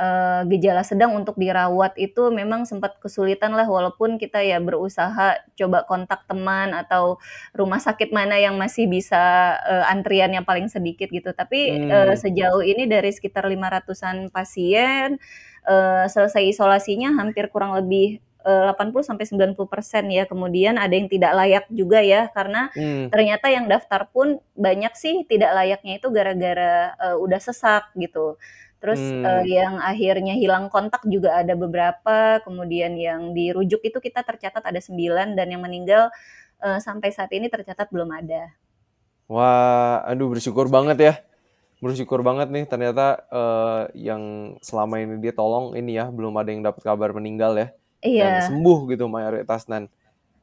eee, gejala sedang untuk dirawat itu memang sempat kesulitan lah, walaupun kita ya berusaha coba kontak teman atau rumah sakit mana yang masih bisa, eee, antriannya paling sedikit gitu. Tapi, eee, Mmm. sejauh ini dari sekitar 500-an pasien, eee, selesai isolasinya hampir kurang lebih, eee, 80-90% ya. Kemudian ada yang tidak layak juga ya, karena Mmm. ternyata yang daftar pun banyak sih tidak layaknya itu gara-gara, eee, udah sesak gitu. Terus, Mmm. eee, yang akhirnya hilang kontak juga ada beberapa, kemudian yang dirujuk itu kita tercatat ada 9 dan yang meninggal, eee, sampai saat ini tercatat belum ada. Wah, aduh bersyukur banget ya. Bersyukur banget nih ternyata, eee, yang selama ini dia tolong ini ya, belum ada yang dapat kabar meninggal ya, dan Iya. sembuh gitu mayoritas dan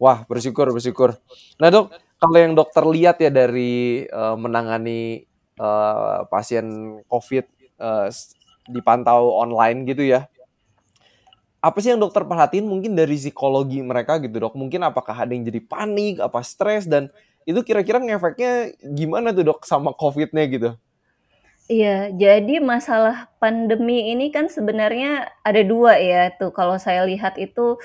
wah bersyukur bersyukur. Nah, Dok, kalau yang dokter lihat ya dari, eee, menangani, eee, pasien Covid, s dipantau online gitu ya. Apa sih yang dokter perhatiin mungkin dari psikologi mereka gitu, Dok? Mungkin apakah ada yang jadi panik, apa stres, dan itu kira-kira ngefeknya gimana tuh, Dok, sama Covid-nya gitu? Iya, jadi masalah pandemi ini kan sebenarnya ada 2 ya tuh kalau saya lihat itu,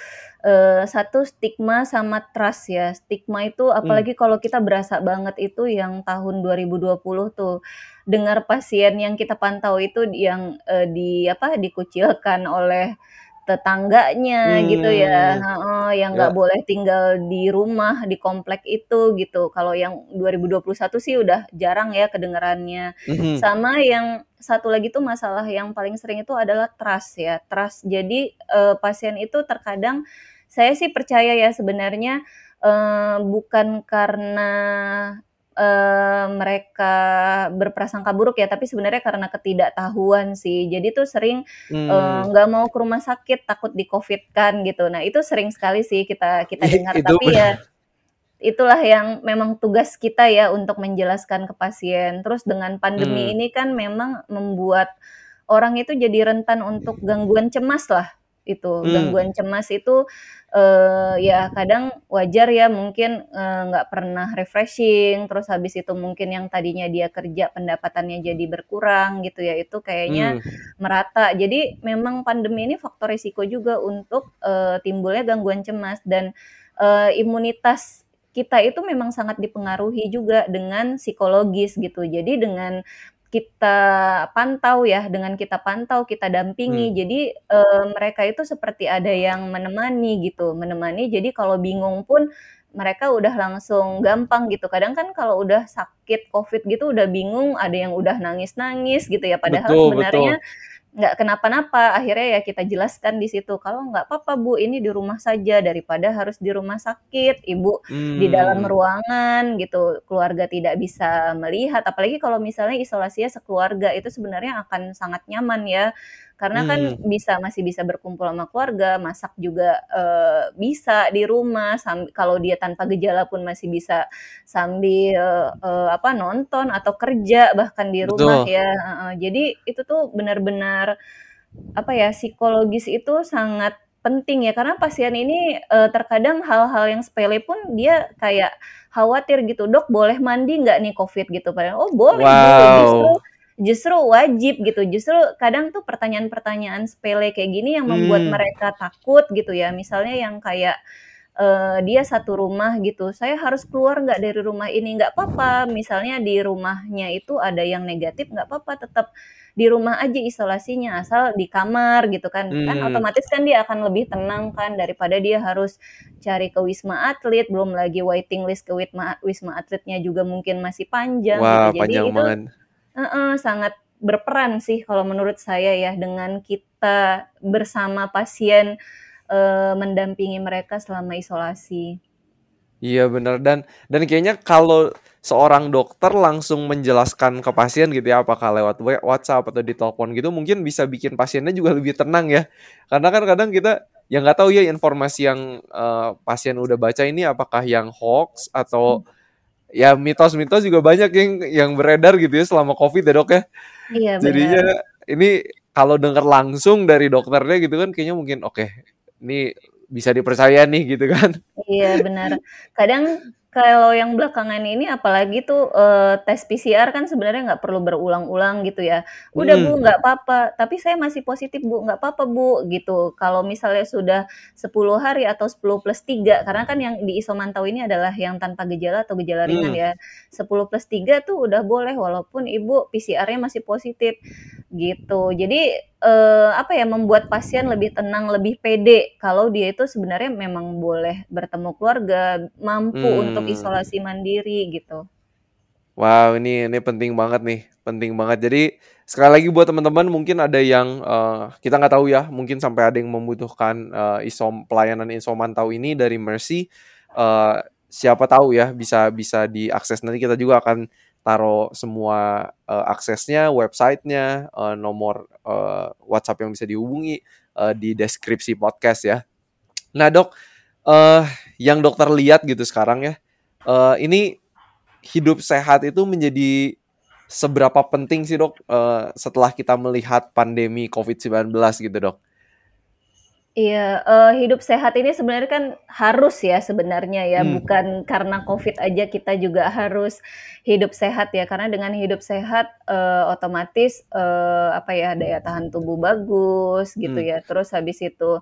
eee, satu stigma sama trust ya. Stigma itu Mmm. apalagi kalau kita berasa banget itu yang tahun 2020 tuh, dengar pasien yang kita pantau itu yang, eee, di apa, dikucilkan oleh tetangganya gitu ya heeh, yang nggak ya. boleh tinggal di rumah, di komplek itu gitu. Kalau yang 2021 sih udah jarang ya kedengerannya. Mhm. Sama yang satu lagi tuh masalah yang paling sering itu adalah trust ya, trust. Jadi, eee, pasien itu terkadang saya sih percaya ya sebenarnya, eee, bukan karena, eee, mereka berprasangka buruk ya, tapi sebenarnya karena ketidaktahuan sih. Jadi tuh sering, eee, Mmm. nggak mau ke rumah sakit takut di-Covid-kan gitu. Nah itu sering sekali sih kita kita [laughs] dengar, itu tapi ya itulah yang memang tugas kita ya untuk menjelaskan ke pasien. Terus dengan pandemi Mmm. ini kan memang membuat orang itu jadi rentan untuk gangguan cemas lah itu. Mmm. Gangguan cemas itu, eee, ya kadang wajar ya mungkin, eee, nggak pernah refreshing, terus habis itu mungkin yang tadinya dia kerja pendapatannya jadi berkurang gitu ya, itu kayaknya Mmm. merata. Jadi memang pandemi ini faktor resiko juga untuk, eee, timbulnya gangguan cemas dan, eee, imunitas kita itu memang sangat dipengaruhi juga dengan psikologis gitu. Jadi dengan kita pantau ya, dengan kita pantau, kita dampingi, Mmm. jadi, eee, mereka itu seperti ada yang menemani gitu, menemani jadi kalau bingung pun mereka udah langsung gampang gitu. Kadang kan kalau udah sakit Covid gitu udah bingung, ada yang udah nangis-nangis gitu ya, padahal Betul sebenarnya betul. Nggak kenapa-napa akhirnya ya kita jelaskan di situ kalau nggak apa-apa bu ini di rumah saja daripada harus di rumah sakit ibu hmm. di dalam hmm. ruangan gitu keluarga tidak bisa melihat apalagi kalau misalnya isolasinya sekeluarga itu sebenarnya akan sangat nyaman ya karena kan hmm. bisa masih bisa berkumpul sama keluarga masak juga uh, bisa di rumah kalau dia tanpa gejala pun masih bisa sambil uh, apa nonton atau kerja bahkan di rumah Betul. ya uh, jadi itu tuh benar-benar apa ya psikologis itu sangat penting ya karena pasien ini uh, terkadang hal-hal yang sepele pun dia kayak khawatir gitu dok boleh mandi nggak nih covid gitu padahal oh boleh wow. boleh justru justru wajib gitu. Justru kadang tuh pertanyaan-pertanyaan sepele kayak gini yang membuat hmm. mereka takut gitu ya. Misalnya yang kayak uh, dia satu rumah gitu, saya harus keluar nggak dari rumah ini? Nggak apa-apa. Misalnya di rumahnya itu ada yang negatif, nggak apa-apa. Tetap di rumah aja isolasinya, asal di kamar gitu kan. kan hmm. Kan otomatis kan dia akan lebih tenang kan daripada dia harus cari ke wisma atlet, belum lagi waiting list ke wisma wisma atletnya juga mungkin masih panjang. Wah, gitu. Jadi panjang itu banget uh, sangat berperan sih kalau menurut saya ya dengan kita bersama pasien, uh, mendampingi mereka selama isolasi. Iya benar dan dan kayaknya kalau seorang dokter langsung menjelaskan ke pasien gitu ya, apakah lewat WhatsApp atau di telepon gitu mungkin bisa bikin pasiennya juga lebih tenang ya. Karena kan kadang kita yang nggak tahu ya informasi yang, uh, pasien udah baca ini apakah yang hoax atau hmm ya mitos-mitos juga banyak yang yang beredar gitu ya selama covid ya dok ya. Iya benar. Jadinya ini kalau dengar langsung dari dokternya gitu kan kayaknya mungkin oke okay, ini bisa dipercaya nih gitu kan. Iya benar. Kadang kalau yang belakangan ini apalagi tuh uh, tes PCR kan sebenarnya nggak perlu berulang-ulang gitu ya. Udah Bu, hmm. nggak apa-apa, tapi saya masih positif Bu, nggak apa-apa Bu, gitu. Kalau misalnya sudah 10 hari atau 10 plus 3, karena kan yang di isomantau ini adalah yang tanpa gejala atau gejala ringan hmm. ya. 10 plus 3 tuh udah boleh walaupun Ibu PCR-nya masih positif gitu. Jadi uh, apa ya membuat pasien lebih tenang, lebih pede kalau dia itu sebenarnya memang boleh bertemu keluarga, mampu hmm. untuk isolasi mandiri gitu. Wow, ini ini penting banget nih, penting banget. Jadi sekali lagi buat teman-teman mungkin ada yang uh, kita nggak tahu ya, mungkin sampai ada yang membutuhkan uh, isom pelayanan isom mantau ini dari Mercy. Uh, siapa tahu ya bisa bisa diakses nanti kita juga akan taruh semua uh, aksesnya, websitenya, uh, nomor uh, WhatsApp yang bisa dihubungi uh, di deskripsi podcast ya. Nah dok, uh, yang dokter lihat gitu sekarang ya, uh, ini hidup sehat itu menjadi seberapa penting sih dok uh, setelah kita melihat pandemi COVID-19 gitu dok? Iya, uh, hidup sehat ini sebenarnya kan harus ya sebenarnya ya, hmm. bukan karena COVID aja kita juga harus hidup sehat ya, karena dengan hidup sehat, uh, otomatis, uh, apa ya, daya tahan tubuh bagus gitu hmm. ya. Terus habis itu,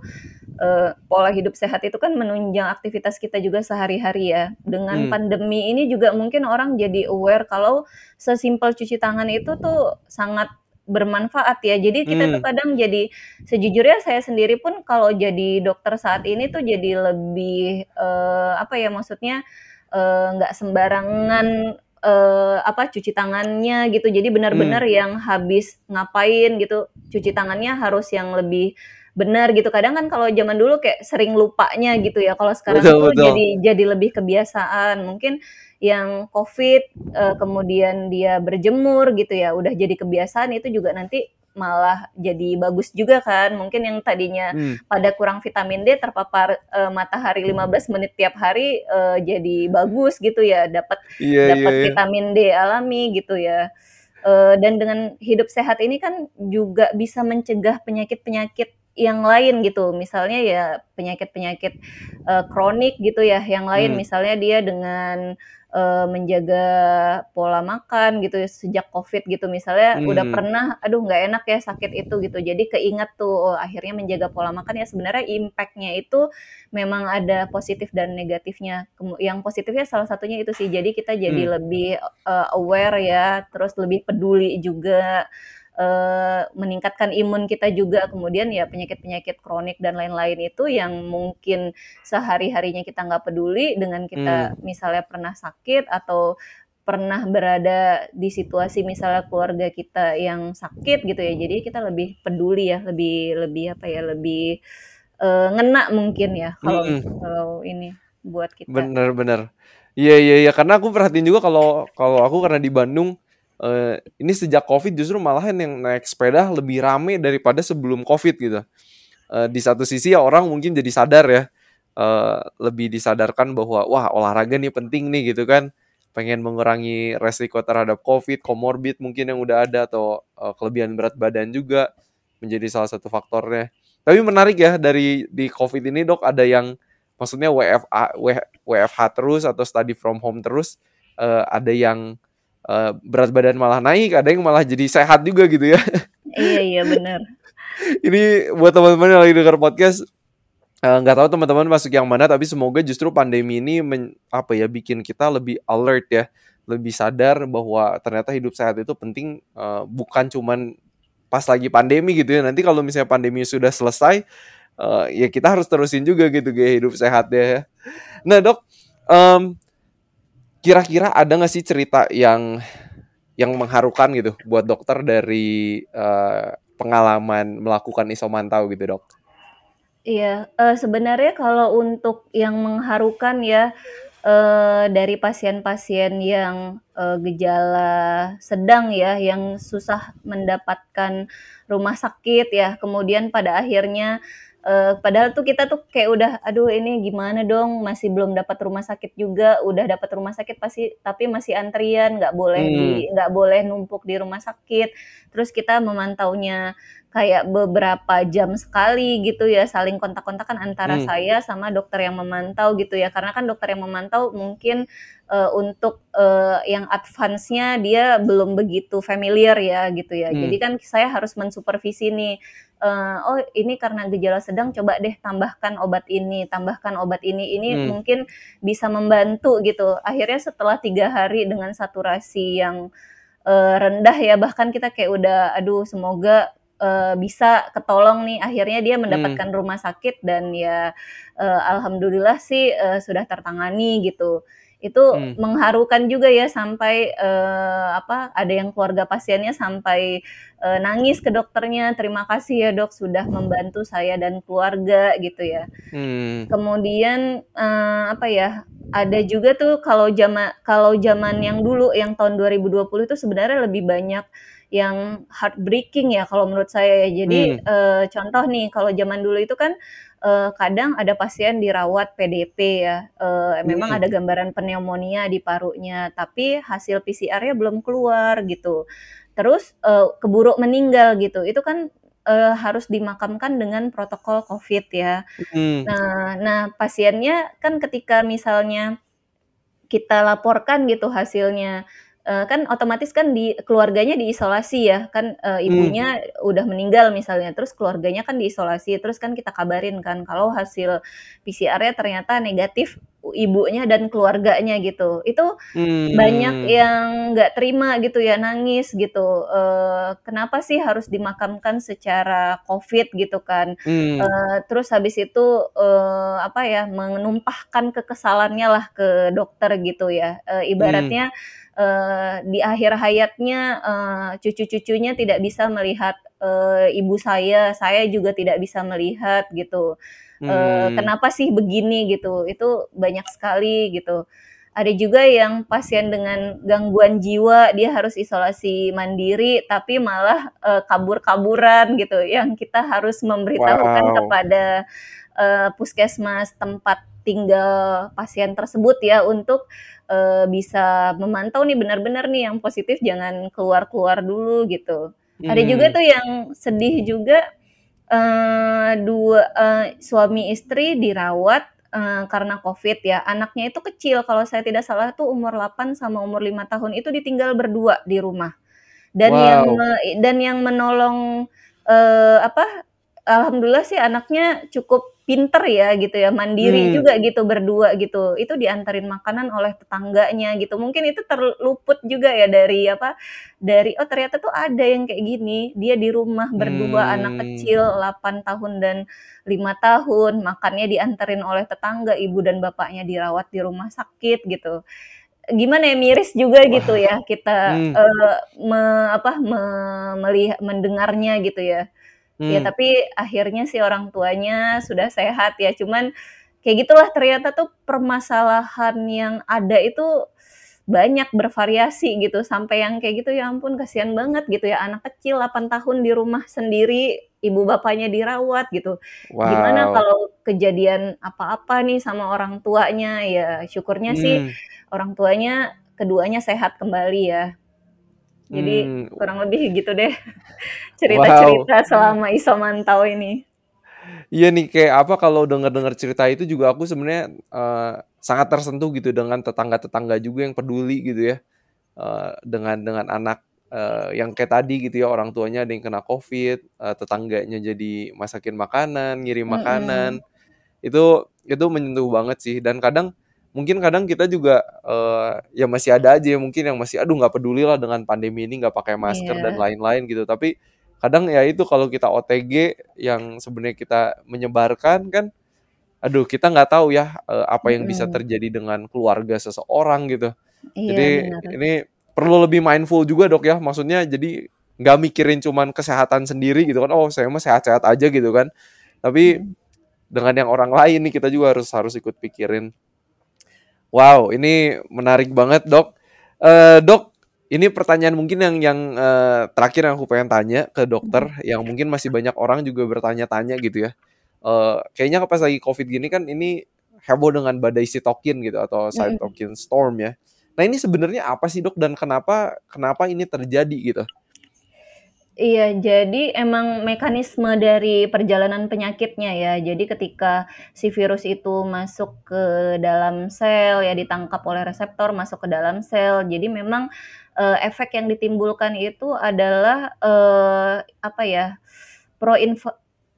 uh, pola hidup sehat itu kan menunjang aktivitas kita juga sehari-hari ya. Dengan hmm. pandemi ini juga mungkin orang jadi aware kalau sesimpel cuci tangan itu tuh sangat bermanfaat ya. Jadi kita hmm. tuh kadang jadi sejujurnya saya sendiri pun kalau jadi dokter saat ini tuh jadi lebih uh, apa ya maksudnya eh, nggak uh, sembarangan uh, apa cuci tangannya gitu. Jadi benar-benar hmm. yang habis ngapain gitu cuci tangannya harus yang lebih benar gitu. Kadang kan kalau zaman dulu kayak sering lupanya gitu ya. Kalau sekarang betul, tuh betul. jadi jadi lebih kebiasaan. Mungkin yang COVID uh, kemudian dia berjemur gitu ya udah jadi kebiasaan itu juga nanti malah jadi bagus juga kan mungkin yang tadinya hmm. pada kurang vitamin D terpapar uh, matahari 15 menit tiap hari uh, jadi bagus gitu ya dapat yeah, dapat yeah, yeah. vitamin D alami gitu ya uh, dan dengan hidup sehat ini kan juga bisa mencegah penyakit-penyakit yang lain gitu. Misalnya ya penyakit-penyakit uh, kronik gitu ya yang lain. Hmm. misalnya dia dengan uh, menjaga pola makan gitu sejak covid gitu. Misalnya hmm. udah pernah aduh nggak enak ya sakit itu gitu. Jadi keinget tuh oh, akhirnya menjaga pola makan. Ya sebenarnya impactnya itu memang ada positif dan negatifnya. Yang positifnya salah satunya itu sih. Jadi kita jadi hmm. lebih uh, aware ya terus lebih peduli juga uh, meningkatkan imun kita juga kemudian ya penyakit-penyakit kronik dan lain-lain itu yang mungkin sehari-harinya kita nggak peduli dengan kita hmm. misalnya pernah sakit atau pernah berada di situasi misalnya keluarga kita yang sakit gitu ya. Jadi kita lebih peduli ya, lebih lebih apa ya, lebih uh, ngena mungkin ya kalau Mhm. kalau ini buat kita. Bener bener. Iya iya iya, karena aku perhatiin juga kalau kalau aku karena di Bandung, eee, ini sejak Covid justru malahan yang naik sepeda lebih rame daripada sebelum Covid gitu. Eee, di satu sisi ya orang mungkin jadi sadar ya, eee, lebih disadarkan bahwa, wah olahraga nih penting nih gitu kan. Pengen mengurangi resiko terhadap Covid, comorbid mungkin yang udah ada atau, eee, kelebihan berat badan juga menjadi salah satu faktornya. Tapi menarik ya dari di Covid ini Dok ada yang maksudnya WFA WFH terus atau study from home terus, eee, ada yang, eee, berat badan malah naik, ada yang malah jadi sehat juga gitu ya. Iya iya, bener. [laughs] Ini buat teman-teman yang lagi denger podcast, eee, nggak tahu teman-teman masuk yang mana, tapi semoga justru pandemi ini men apa ya, bikin kita lebih alert ya, lebih sadar bahwa ternyata hidup sehat itu penting, eee, bukan cuman pas lagi pandemi gitu ya. Nanti kalau misalnya pandemi sudah selesai, eee, ya kita harus terusin juga gitu gaya hidup sehat ya. Nah Dok, mmm, kira-kira ada nggak sih cerita yang yang mengharukan gitu buat dokter dari, eee, pengalaman melakukan isomantau gitu Dok? Iya, eee, sebenarnya kalau untuk yang mengharukan ya, eee, dari pasien-pasien yang, eee, gejala sedang ya, yang susah mendapatkan rumah sakit ya, kemudian pada akhirnya, eee, padahal tuh kita tuh kayak udah, "Aduh ini gimana dong, masih belum dapat rumah sakit juga, udah dapat rumah sakit pasti tapi masih antrian, nggak boleh di nggak boleh numpuk di rumah sakit." Terus kita memantaunya kayak beberapa jam sekali gitu ya, saling kontak-kontakan antara Mmm. saya sama dokter yang memantau gitu ya. Karena kan dokter yang memantau mungkin, eee, untuk, eee, yang advance-nya dia belum begitu familiar ya gitu ya. Jadi Mmm. kan saya harus mensupervisi nih, eee, "Oh ini karena gejala sedang coba deh tambahkan obat ini tambahkan obat ini, ini Mmm. mungkin bisa membantu," gitu. Akhirnya setelah 3 hari dengan saturasi yang, eee, rendah ya, bahkan kita kayak udah, "Aduh semoga, eee, bisa ketolong nih." Akhirnya dia Mmm. mendapatkan rumah sakit dan ya, eee, alhamdulillah sih, eee, sudah tertangani gitu. Itu Mmm. mengharukan juga ya sampai, eee, apa, ada yang keluarga pasiennya sampai, eee, nangis ke dokternya, "Terima kasih ya Dok sudah membantu saya dan keluarga," gitu ya. Mmm. Kemudian, eee, apa ya, ada juga tuh kalau jama kalau zaman yang dulu yang tahun 2020 itu sebenarnya lebih banyak yang heartbreaking ya kalau menurut saya ya. Jadi, Mmm. eee, contoh nih kalau zaman dulu itu kan, eee, kadang ada pasien dirawat PDP ya, eee, memang Mhm. ada gambaran pneumonia di parunya, tapi hasil PCR-nya belum keluar gitu. Terus, eee, keburu meninggal gitu. Itu kan, eee, harus dimakamkan dengan protokol Covid ya. Mhm. Nah nah pasiennya kan ketika misalnya kita laporkan gitu hasilnya, eee, kan otomatis kan di keluarganya diisolasi ya, kan, Mmm. ibunya udah meninggal misalnya, terus keluarganya kan diisolasi, terus kan kita kabarin kan kalau hasil PCR-nya ternyata negatif, ibunya dan keluarganya gitu. Itu banyak Mmm. yang nggak terima gitu ya, nangis gitu, eee, kenapa sih harus dimakamkan secara Covid gitu kan. Mmm. Eee, terus habis itu, eee, apa ya, menumpahkan kekesalannya lah ke dokter gitu ya. Mmm. ibaratnya, eee, di akhir hayatnya, eee, cucu-cucunya tidak bisa melihat, eee, ibu saya, saya juga tidak bisa melihat gitu. Eee, Mmm. kenapa sih begini gitu, itu banyak sekali gitu. Ada juga yang pasien dengan gangguan jiwa, dia harus isolasi mandiri, tapi malah, eee, kabur-kaburan gitu, yang kita harus memberitahukan Wow. kepada, eee, puskesmas tempat tinggal pasien tersebut ya, untuk, eee, bisa memantau nih benar-benar nih yang positif jangan keluar-keluar dulu gitu. Ada juga Mmm. tuh yang sedih juga, eee, dua eee, suami istri dirawat, eee, karena Covid ya, anaknya itu kecil kalau saya tidak salah tuh umur 8 sama umur 5 tahun, itu ditinggal berdua di rumah. Dan yang Wow. me dan yang menolong, eee, apa, alhamdulillah sih anaknya cukup pinter ya gitu ya, mandiri Mmm. juga gitu, berdua gitu. Itu diantarin makanan oleh tetangganya gitu. Mungkin itu terluput juga ya dari apa, dari, "Oh ternyata tuh ada yang kayak gini, dia di rumah berdua, anak Mmm. kecil 8 tahun dan 5 tahun, makannya dianterin oleh tetangga, ibu dan bapaknya dirawat di rumah sakit," gitu. gimana ya miris juga Wah. gitu ya kita hmm. uh, me, apa me, melihat mendengarnya gitu ya. Ya hmm. Ya tapi akhirnya sih orang tuanya sudah sehat ya. Cuman kayak gitulah ternyata tuh permasalahan yang ada itu banyak bervariasi gitu sampai yang kayak gitu ya ampun kasihan banget gitu ya anak kecil 8 tahun di rumah sendiri ibu bapaknya dirawat gitu wow. gimana kalau kejadian apa-apa nih sama orang tuanya ya syukurnya hmm. sih orang tuanya keduanya sehat kembali ya jadi hmm. kurang lebih gitu deh [laughs] cerita-cerita wow. selama iso mantau ini Iya nih kayak apa kalau dengar-dengar cerita itu juga aku sebenarnya uh, sangat tersentuh gitu dengan tetangga-tetangga juga yang peduli gitu ya uh, dengan dengan anak uh, yang kayak tadi gitu ya orang tuanya ada yang kena covid, uh, tetangganya jadi masakin makanan, ngirim makanan, mm -hmm. itu itu menyentuh banget sih dan kadang mungkin kadang kita juga uh, ya masih ada aja mungkin yang masih aduh nggak peduli lah dengan pandemi ini nggak pakai masker yeah. dan lain-lain gitu tapi kadang ya itu kalau kita OTG yang sebenarnya kita menyebarkan kan aduh kita nggak tahu ya uh, apa yang bisa terjadi dengan keluarga seseorang gitu iya, jadi benar. ini perlu lebih mindful juga dok ya maksudnya jadi nggak mikirin cuman kesehatan sendiri gitu kan oh saya mah sehat-sehat aja gitu kan tapi hmm. dengan yang orang lain nih kita juga harus harus ikut pikirin wow ini menarik banget dok uh, dok ini pertanyaan mungkin yang yang uh, terakhir yang aku pengen tanya ke dokter yang mungkin masih banyak orang juga bertanya-tanya gitu ya. Uh, kayaknya pas lagi covid gini kan ini heboh dengan badai sitokin gitu atau cytokine storm ya. Nah ini sebenarnya apa sih dok dan kenapa kenapa ini terjadi gitu? Iya, jadi emang mekanisme dari perjalanan penyakitnya ya. Jadi ketika si virus itu masuk ke dalam sel ya ditangkap oleh reseptor masuk ke dalam sel. Jadi memang uh, efek yang ditimbulkan itu adalah uh, apa ya? pro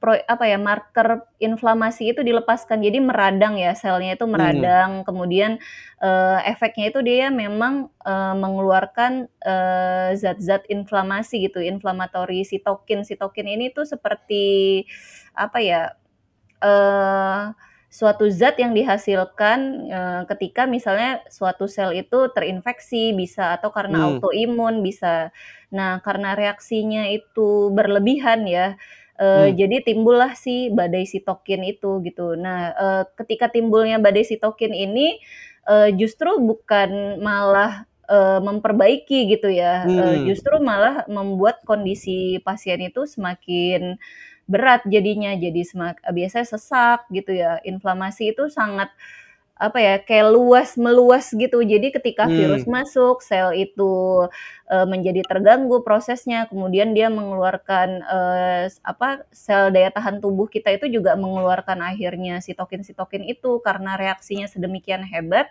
pro apa ya marker inflamasi itu dilepaskan jadi meradang ya selnya itu hmm. meradang hmm. kemudian uh, efeknya itu dia memang uh, mengeluarkan zat-zat uh, inflamasi gitu inflamatory sitokin sitokin ini tuh seperti apa ya uh, suatu zat yang dihasilkan uh, ketika misalnya suatu sel itu terinfeksi bisa atau karena hmm. autoimun bisa. Nah, karena reaksinya itu berlebihan ya Uh, hmm. Jadi timbullah si badai sitokin itu gitu. Nah, uh, ketika timbulnya badai sitokin ini uh, justru bukan malah uh, memperbaiki gitu ya, hmm. uh, justru malah membuat kondisi pasien itu semakin berat jadinya. Jadi semak, biasanya sesak gitu ya. Inflamasi itu sangat apa ya kayak luas meluas gitu jadi ketika hmm. virus masuk sel itu uh, menjadi terganggu prosesnya kemudian dia mengeluarkan uh, apa sel daya tahan tubuh kita itu juga mengeluarkan akhirnya sitokin sitokin itu karena reaksinya sedemikian hebat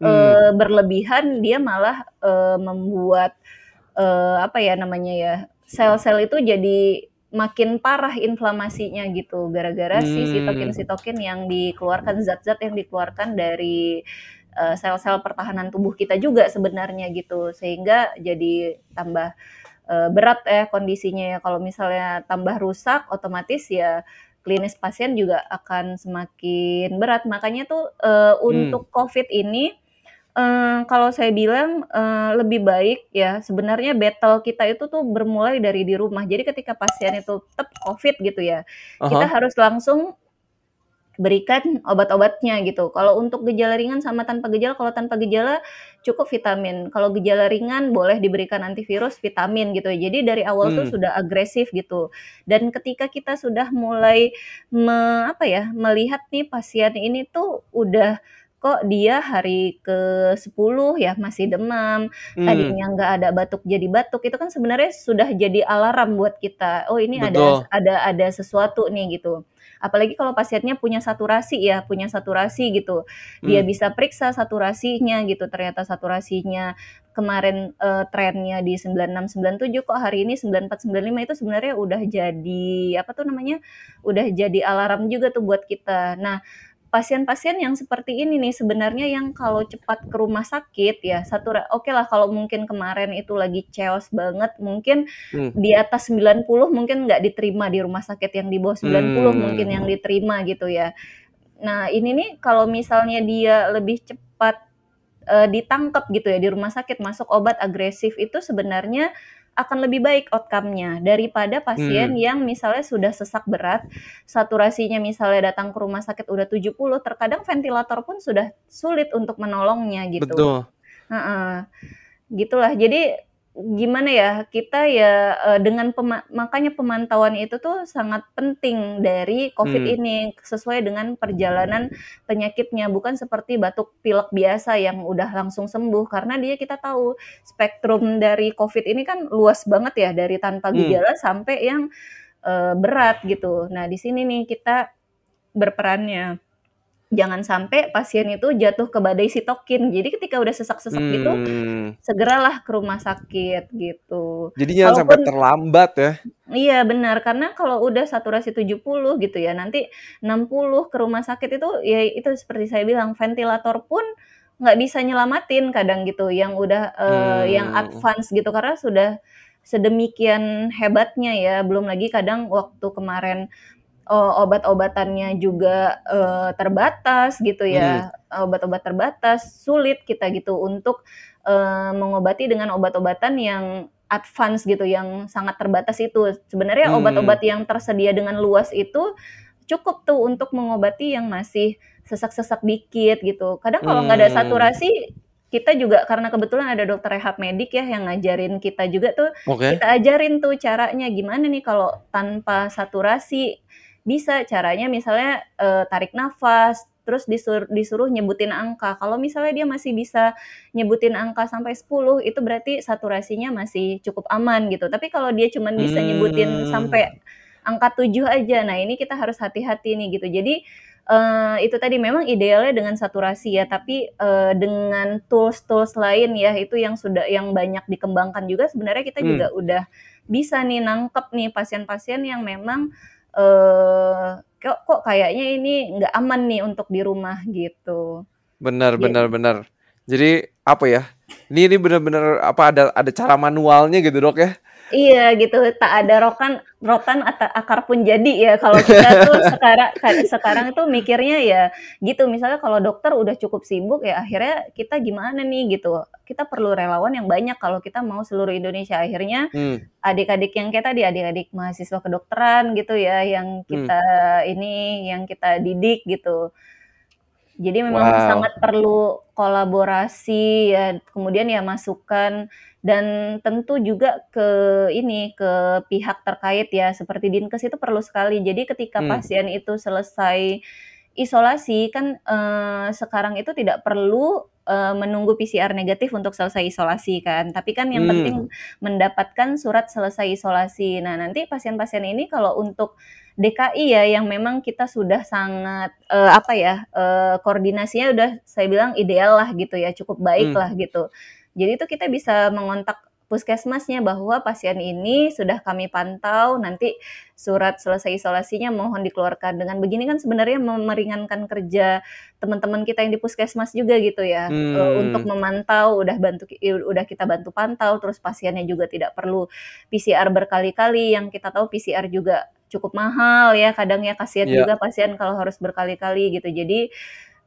hmm. uh, berlebihan dia malah uh, membuat uh, apa ya namanya ya sel-sel itu jadi makin parah inflamasinya gitu gara-gara hmm. si sitokin-sitokin yang dikeluarkan zat-zat yang dikeluarkan dari uh, sel-sel pertahanan tubuh kita juga sebenarnya gitu sehingga jadi tambah uh, berat ya kondisinya ya kalau misalnya tambah rusak otomatis ya klinis pasien juga akan semakin berat makanya tuh uh, hmm. untuk covid ini Uh, kalau saya bilang, uh, lebih baik ya sebenarnya battle kita itu tuh bermulai dari di rumah. Jadi ketika pasien itu tetap Covid gitu ya, uh-huh. kita harus langsung berikan obat-obatnya gitu. Kalau untuk gejala ringan sama tanpa gejala, kalau tanpa gejala cukup vitamin. Kalau gejala ringan boleh diberikan antivirus, vitamin gitu. Jadi dari awal hmm. tuh sudah agresif gitu. Dan ketika kita sudah mulai me apa ya, melihat nih pasien ini tuh udah kok dia hari ke-10 ya masih demam, hmm. tadinya nggak ada batuk jadi batuk, itu kan sebenarnya sudah jadi alarm buat kita, oh ini ada ada ada sesuatu nih gitu. Apalagi kalau pasiennya punya saturasi ya, punya saturasi gitu. Dia hmm. bisa periksa saturasinya gitu, ternyata saturasinya kemarin uh, trennya di 9697 kok hari ini 9495 itu sebenarnya udah jadi apa tuh namanya? Udah jadi alarm juga tuh buat kita. Nah, pasien-pasien yang seperti ini nih sebenarnya yang kalau cepat ke rumah sakit ya satu oke okay lah kalau mungkin kemarin itu lagi chaos banget mungkin hmm. di atas 90 mungkin nggak diterima di rumah sakit yang di bawah 90 hmm. mungkin yang diterima gitu ya. Nah, ini nih kalau misalnya dia lebih cepat uh, ditangkap gitu ya di rumah sakit masuk obat agresif itu sebenarnya akan lebih baik outcome-nya daripada pasien Hmm. yang misalnya sudah sesak berat, saturasinya misalnya datang ke rumah sakit udah 70, terkadang ventilator pun sudah sulit untuk menolongnya gitu. Betul. Heeh. Gitulah. Jadi gimana ya, kita ya uh, dengan pema makanya pemantauan itu tuh sangat penting dari COVID Hmm. ini sesuai dengan perjalanan penyakitnya, bukan seperti batuk pilek biasa yang udah langsung sembuh karena dia kita tahu spektrum dari COVID ini kan luas banget ya dari tanpa Hmm. gejala sampai yang uh, berat gitu. Nah, di sini nih kita berperannya. Jangan sampai pasien itu jatuh ke badai sitokin. Jadi ketika udah sesak-sesak gitu, Hmm. segeralah ke rumah sakit gitu. Jadi jangan sampai terlambat ya. Iya benar, karena kalau udah saturasi 70 gitu ya, nanti 60 ke rumah sakit itu ya itu seperti saya bilang ventilator pun nggak bisa nyelamatin kadang gitu yang udah eh, yang Hmm. advance gitu karena sudah sedemikian hebatnya ya. Belum lagi kadang waktu kemarin oh, obat-obatannya juga eh, terbatas gitu Hmm. ya. Obat-obat terbatas, sulit kita gitu untuk eh, mengobati dengan obat-obatan yang advance gitu yang sangat terbatas itu. Sebenarnya Hmm. obat-obat yang tersedia dengan luas itu cukup tuh untuk mengobati yang masih sesak-sesak dikit gitu. Kadang kalau nggak ada Hmm. saturasi kita juga karena kebetulan ada dokter rehab medik ya yang ngajarin kita juga tuh Oke. kita ajarin tuh caranya gimana nih kalau tanpa saturasi bisa caranya misalnya eh, tarik nafas terus disuruh, disuruh nyebutin angka kalau misalnya dia masih bisa nyebutin angka sampai 10 itu berarti saturasinya masih cukup aman gitu tapi kalau dia cuma bisa nyebutin Hmm. sampai angka 7 aja nah ini kita harus hati-hati nih gitu jadi eh, itu tadi memang idealnya dengan saturasi ya tapi eh, dengan tools-tools lain ya itu yang sudah yang banyak dikembangkan juga sebenarnya kita Hmm. juga udah bisa nih nangkep nih pasien-pasien yang memang eh kok kok kayaknya ini nggak aman nih untuk di rumah gitu. Benar, Gitu. benar, benar. Jadi apa ya? Ini ini benar-benar apa ada ada cara manualnya gitu dok ya? Iya gitu, tak ada rokan rotan atau akar pun jadi ya kalau kita tuh [laughs] sekarang ka- sekarang itu mikirnya ya gitu misalnya kalau dokter udah cukup sibuk ya akhirnya kita gimana nih gitu kita perlu relawan yang banyak kalau kita mau seluruh Indonesia akhirnya Hmm. adik-adik yang kayak tadi adik-adik mahasiswa kedokteran gitu ya yang Hmm. kita ini yang kita didik gitu jadi memang Wow. sangat perlu kolaborasi ya kemudian ya masukan dan tentu juga ke ini ke pihak terkait ya seperti dinkes itu perlu sekali jadi ketika Hmm. pasien itu selesai isolasi kan eh, sekarang itu tidak perlu eh, menunggu PCR negatif untuk selesai isolasi kan tapi kan yang Hmm. penting mendapatkan surat selesai isolasi nah nanti pasien-pasien ini kalau untuk DKI ya yang memang kita sudah sangat eh, apa ya eh, koordinasinya udah saya bilang ideal lah gitu ya cukup baik Hmm. lah gitu jadi itu kita bisa mengontak puskesmasnya bahwa pasien ini sudah kami pantau nanti surat selesai isolasinya mohon dikeluarkan dengan begini kan sebenarnya meringankan kerja teman-teman kita yang di puskesmas juga gitu ya Eh, Hmm. untuk memantau udah bantu udah kita bantu pantau terus pasiennya juga tidak perlu PCR berkali-kali yang kita tahu PCR juga cukup mahal ya kadang ya kasihan Iya. juga pasien kalau harus berkali-kali gitu jadi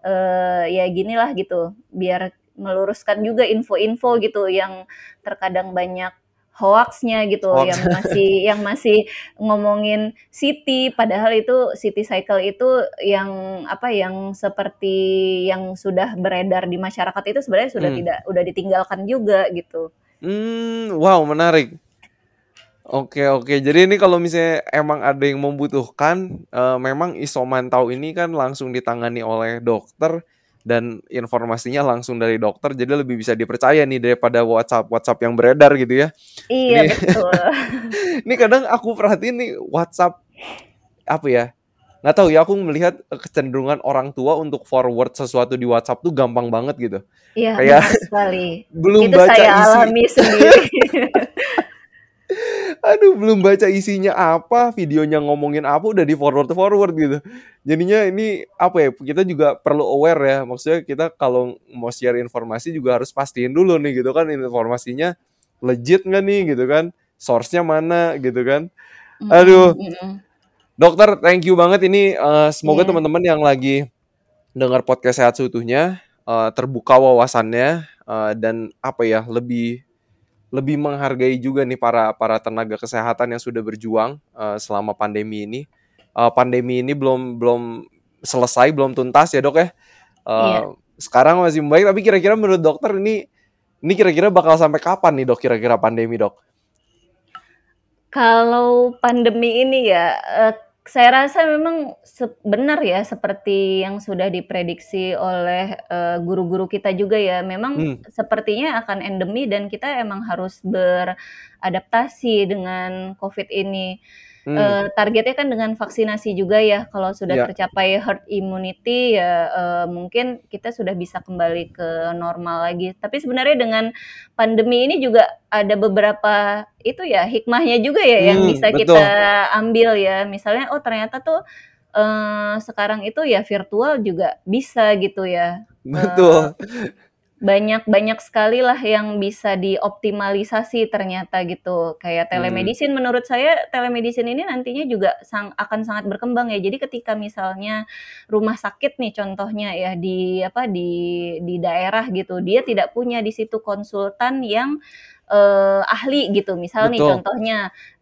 eh ya ginilah gitu biar meluruskan juga info-info gitu yang terkadang banyak hoaxnya gitu Hoax. yang masih [laughs] yang masih ngomongin city padahal itu city cycle itu yang apa yang seperti yang sudah beredar di masyarakat itu sebenarnya sudah Hmm. tidak udah ditinggalkan juga gitu Hmm, wow menarik. Oke oke. Jadi ini kalau misalnya emang ada yang membutuhkan, eh, memang isomantau ini kan langsung ditangani oleh dokter dan informasinya langsung dari dokter, jadi lebih bisa dipercaya nih daripada WhatsApp WhatsApp yang beredar gitu ya. iya Ini betul [laughs] ini kadang aku perhatiin nih WhatsApp apa ya? Nggak tahu ya aku melihat kecenderungan orang tua untuk forward sesuatu di WhatsApp tuh gampang banget gitu. iya Kayak sekali [laughs] belum itu baca saya isi alami sendiri [laughs] Aduh, belum baca isinya apa, videonya ngomongin apa udah di forward forward gitu. Jadinya ini apa ya? Kita juga perlu aware ya. Maksudnya kita kalau mau share informasi juga harus pastiin dulu nih gitu kan informasinya legit nggak nih gitu kan? Source-nya mana gitu kan? Aduh, dokter thank you banget ini. eh, semoga Iya. teman-teman yang lagi dengar podcast sehat seutuhnya uh, terbuka wawasannya uh, dan apa ya lebih lebih menghargai juga nih para para tenaga kesehatan yang sudah berjuang uh, selama pandemi ini. Uh, pandemi ini belum belum selesai, belum tuntas ya dok ya. Uh, iya. Sekarang masih baik, tapi kira-kira menurut dokter ini ini kira-kira bakal sampai kapan nih dok kira-kira pandemi dok? Kalau pandemi ini ya, saya rasa memang benar ya seperti yang sudah diprediksi oleh uh, guru-guru kita juga ya. Memang hmm. sepertinya akan endemi dan kita emang harus beradaptasi dengan COVID ini. Hmm. Uh, targetnya kan dengan vaksinasi juga ya. Kalau sudah yeah. tercapai herd immunity ya uh, mungkin kita sudah bisa kembali ke normal lagi. Tapi sebenarnya dengan pandemi ini juga ada beberapa itu ya hikmahnya juga ya hmm, yang bisa betul. kita ambil ya. Misalnya oh ternyata tuh uh, sekarang itu ya virtual juga bisa gitu ya. Betul. Uh, banyak banyak sekali lah yang bisa dioptimalisasi ternyata gitu. Kayak telemedicine hmm. menurut saya telemedicine ini nantinya juga sang, akan sangat berkembang ya. Jadi ketika misalnya rumah sakit nih contohnya ya di apa di di daerah gitu, dia tidak punya di situ konsultan yang uh, ahli gitu. Misal Betul. nih contohnya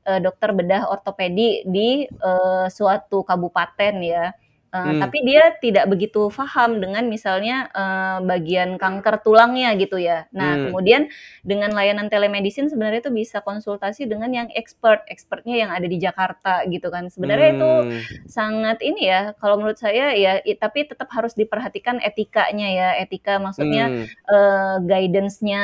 uh, dokter bedah ortopedi di uh, suatu kabupaten ya Uh, hmm. Tapi dia tidak begitu paham dengan misalnya uh, bagian kanker tulangnya gitu ya. Nah hmm. kemudian dengan layanan telemedicine sebenarnya itu bisa konsultasi dengan yang expert, expertnya yang ada di Jakarta gitu kan. Sebenarnya hmm. itu sangat ini ya. Kalau menurut saya ya, i, tapi tetap harus diperhatikan etikanya ya. Etika maksudnya hmm. uh, guidance-nya,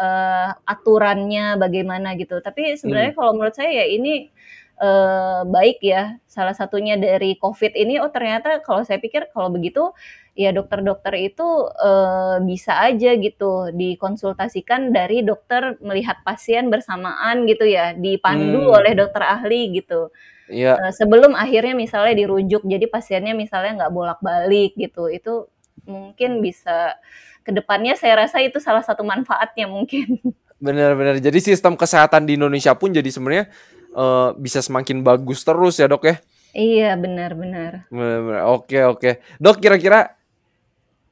uh, aturannya bagaimana gitu. Tapi sebenarnya hmm. kalau menurut saya ya ini uh, baik ya. Salah satunya dari COVID ini, oh ternyata kalau saya pikir kalau begitu ya dokter-dokter itu uh, bisa aja gitu dikonsultasikan dari dokter melihat pasien bersamaan gitu ya, dipandu hmm. oleh dokter ahli gitu. Iya. Uh, sebelum akhirnya misalnya dirujuk, jadi pasiennya misalnya nggak bolak-balik gitu, itu mungkin bisa ke depannya saya rasa itu salah satu manfaatnya mungkin. [laughs] Benar-benar. Jadi sistem kesehatan di Indonesia pun jadi sebenarnya uh, bisa semakin bagus terus ya dok ya. Iya benar-benar. Oke oke. Dok kira-kira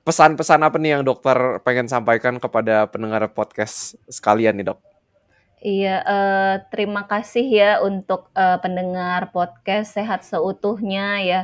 pesan-pesan apa nih yang dokter pengen sampaikan kepada pendengar podcast sekalian nih dok? Iya, uh, terima kasih ya untuk uh, pendengar podcast sehat seutuhnya ya.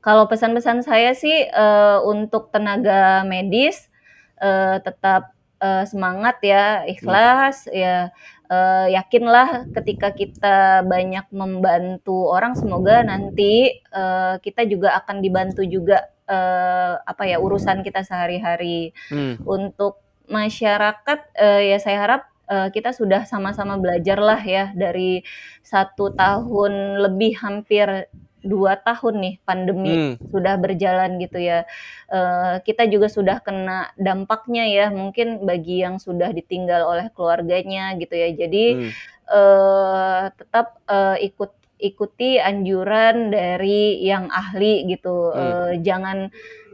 Kalau pesan-pesan saya sih uh, untuk tenaga medis uh, tetap uh, semangat ya, ikhlas hmm. ya uh, yakinlah ketika kita banyak membantu orang semoga nanti uh, kita juga akan dibantu juga uh, apa ya urusan kita sehari-hari hmm. untuk masyarakat uh, ya saya harap uh, kita sudah sama-sama belajar lah ya dari satu tahun lebih hampir dua tahun nih pandemi hmm. sudah berjalan gitu ya. Uh, kita juga sudah kena dampaknya ya, mungkin bagi yang sudah ditinggal oleh keluarganya gitu ya. Jadi hmm. uh, tetap uh, ikut ikuti anjuran dari yang ahli gitu. Hmm. Uh, jangan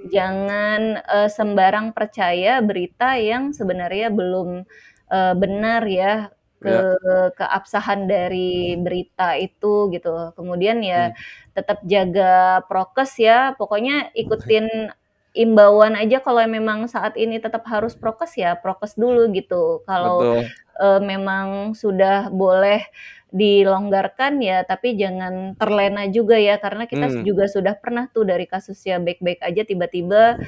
jangan uh, sembarang percaya berita yang sebenarnya belum uh, benar ya ke ya. keabsahan dari berita itu gitu. Kemudian ya hmm. tetap jaga prokes ya. Pokoknya ikutin imbauan aja kalau memang saat ini tetap harus prokes ya prokes dulu gitu. Kalau uh, memang sudah boleh dilonggarkan ya tapi jangan terlena juga ya karena kita hmm. juga sudah pernah tuh dari kasus ya baik-baik aja tiba-tiba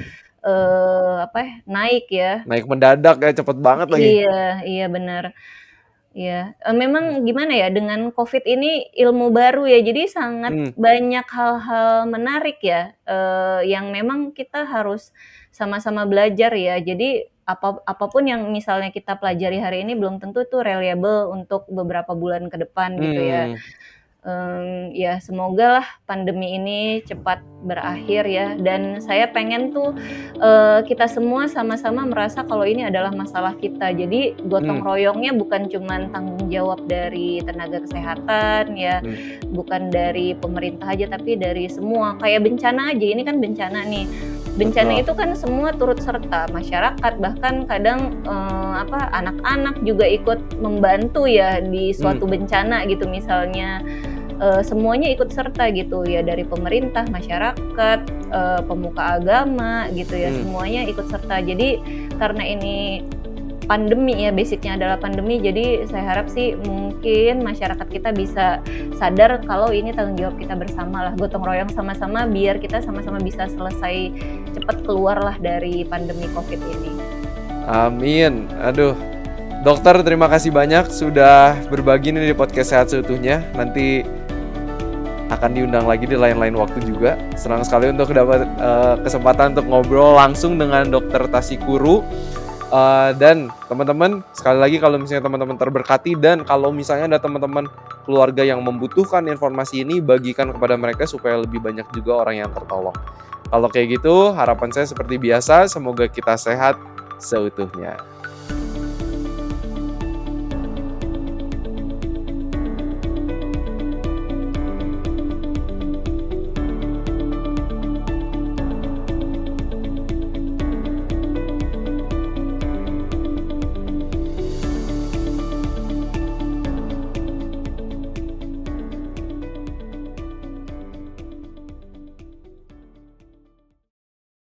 uh, apa ya naik ya naik mendadak ya cepet banget lagi iya iya benar Iya, e, memang gimana ya dengan COVID ini ilmu baru ya, jadi sangat hmm. banyak hal-hal menarik ya, uh, yang memang kita harus sama-sama belajar ya. Jadi apa apa pun yang misalnya kita pelajari hari ini belum tentu itu reliable untuk beberapa bulan ke depan gitu ya. Um, ya semoga lah pandemi ini cepat berakhir ya. Dan saya pengen tuh uh, kita semua sama-sama merasa kalau ini adalah masalah kita. Jadi gotong hmm. royongnya bukan cuma tanggung jawab dari tenaga kesehatan ya hmm. bukan dari pemerintah aja tapi dari semua. Kayak bencana aja. Ini kan bencana nih bencana Betul. itu kan semua turut serta masyarakat bahkan kadang eh, apa anak-anak juga ikut membantu ya di suatu hmm. bencana gitu misalnya uh, semuanya ikut serta gitu ya dari pemerintah, masyarakat, uh, pemuka agama gitu ya Hmm. semuanya ikut serta jadi karena ini pandemi ya basicnya adalah pandemi jadi saya harap sih mungkin masyarakat kita bisa sadar kalau ini tanggung jawab kita bersama lah gotong royong sama-sama biar kita sama-sama bisa selesai cepat keluar lah dari pandemi covid ini Amin. Aduh. Dokter terima kasih banyak sudah berbagi nih di podcast sehat seutuhnya. Nanti akan diundang lagi di lain-lain waktu juga. Senang sekali untuk dapat eh, kesempatan untuk ngobrol langsung dengan Dokter Tasikuru. Eh, dan teman-teman sekali lagi kalau misalnya teman-teman terberkati dan kalau misalnya ada teman-teman keluarga yang membutuhkan informasi ini bagikan kepada mereka supaya lebih banyak juga orang yang tertolong. Kalau kayak gitu harapan saya seperti biasa semoga kita sehat seutuhnya.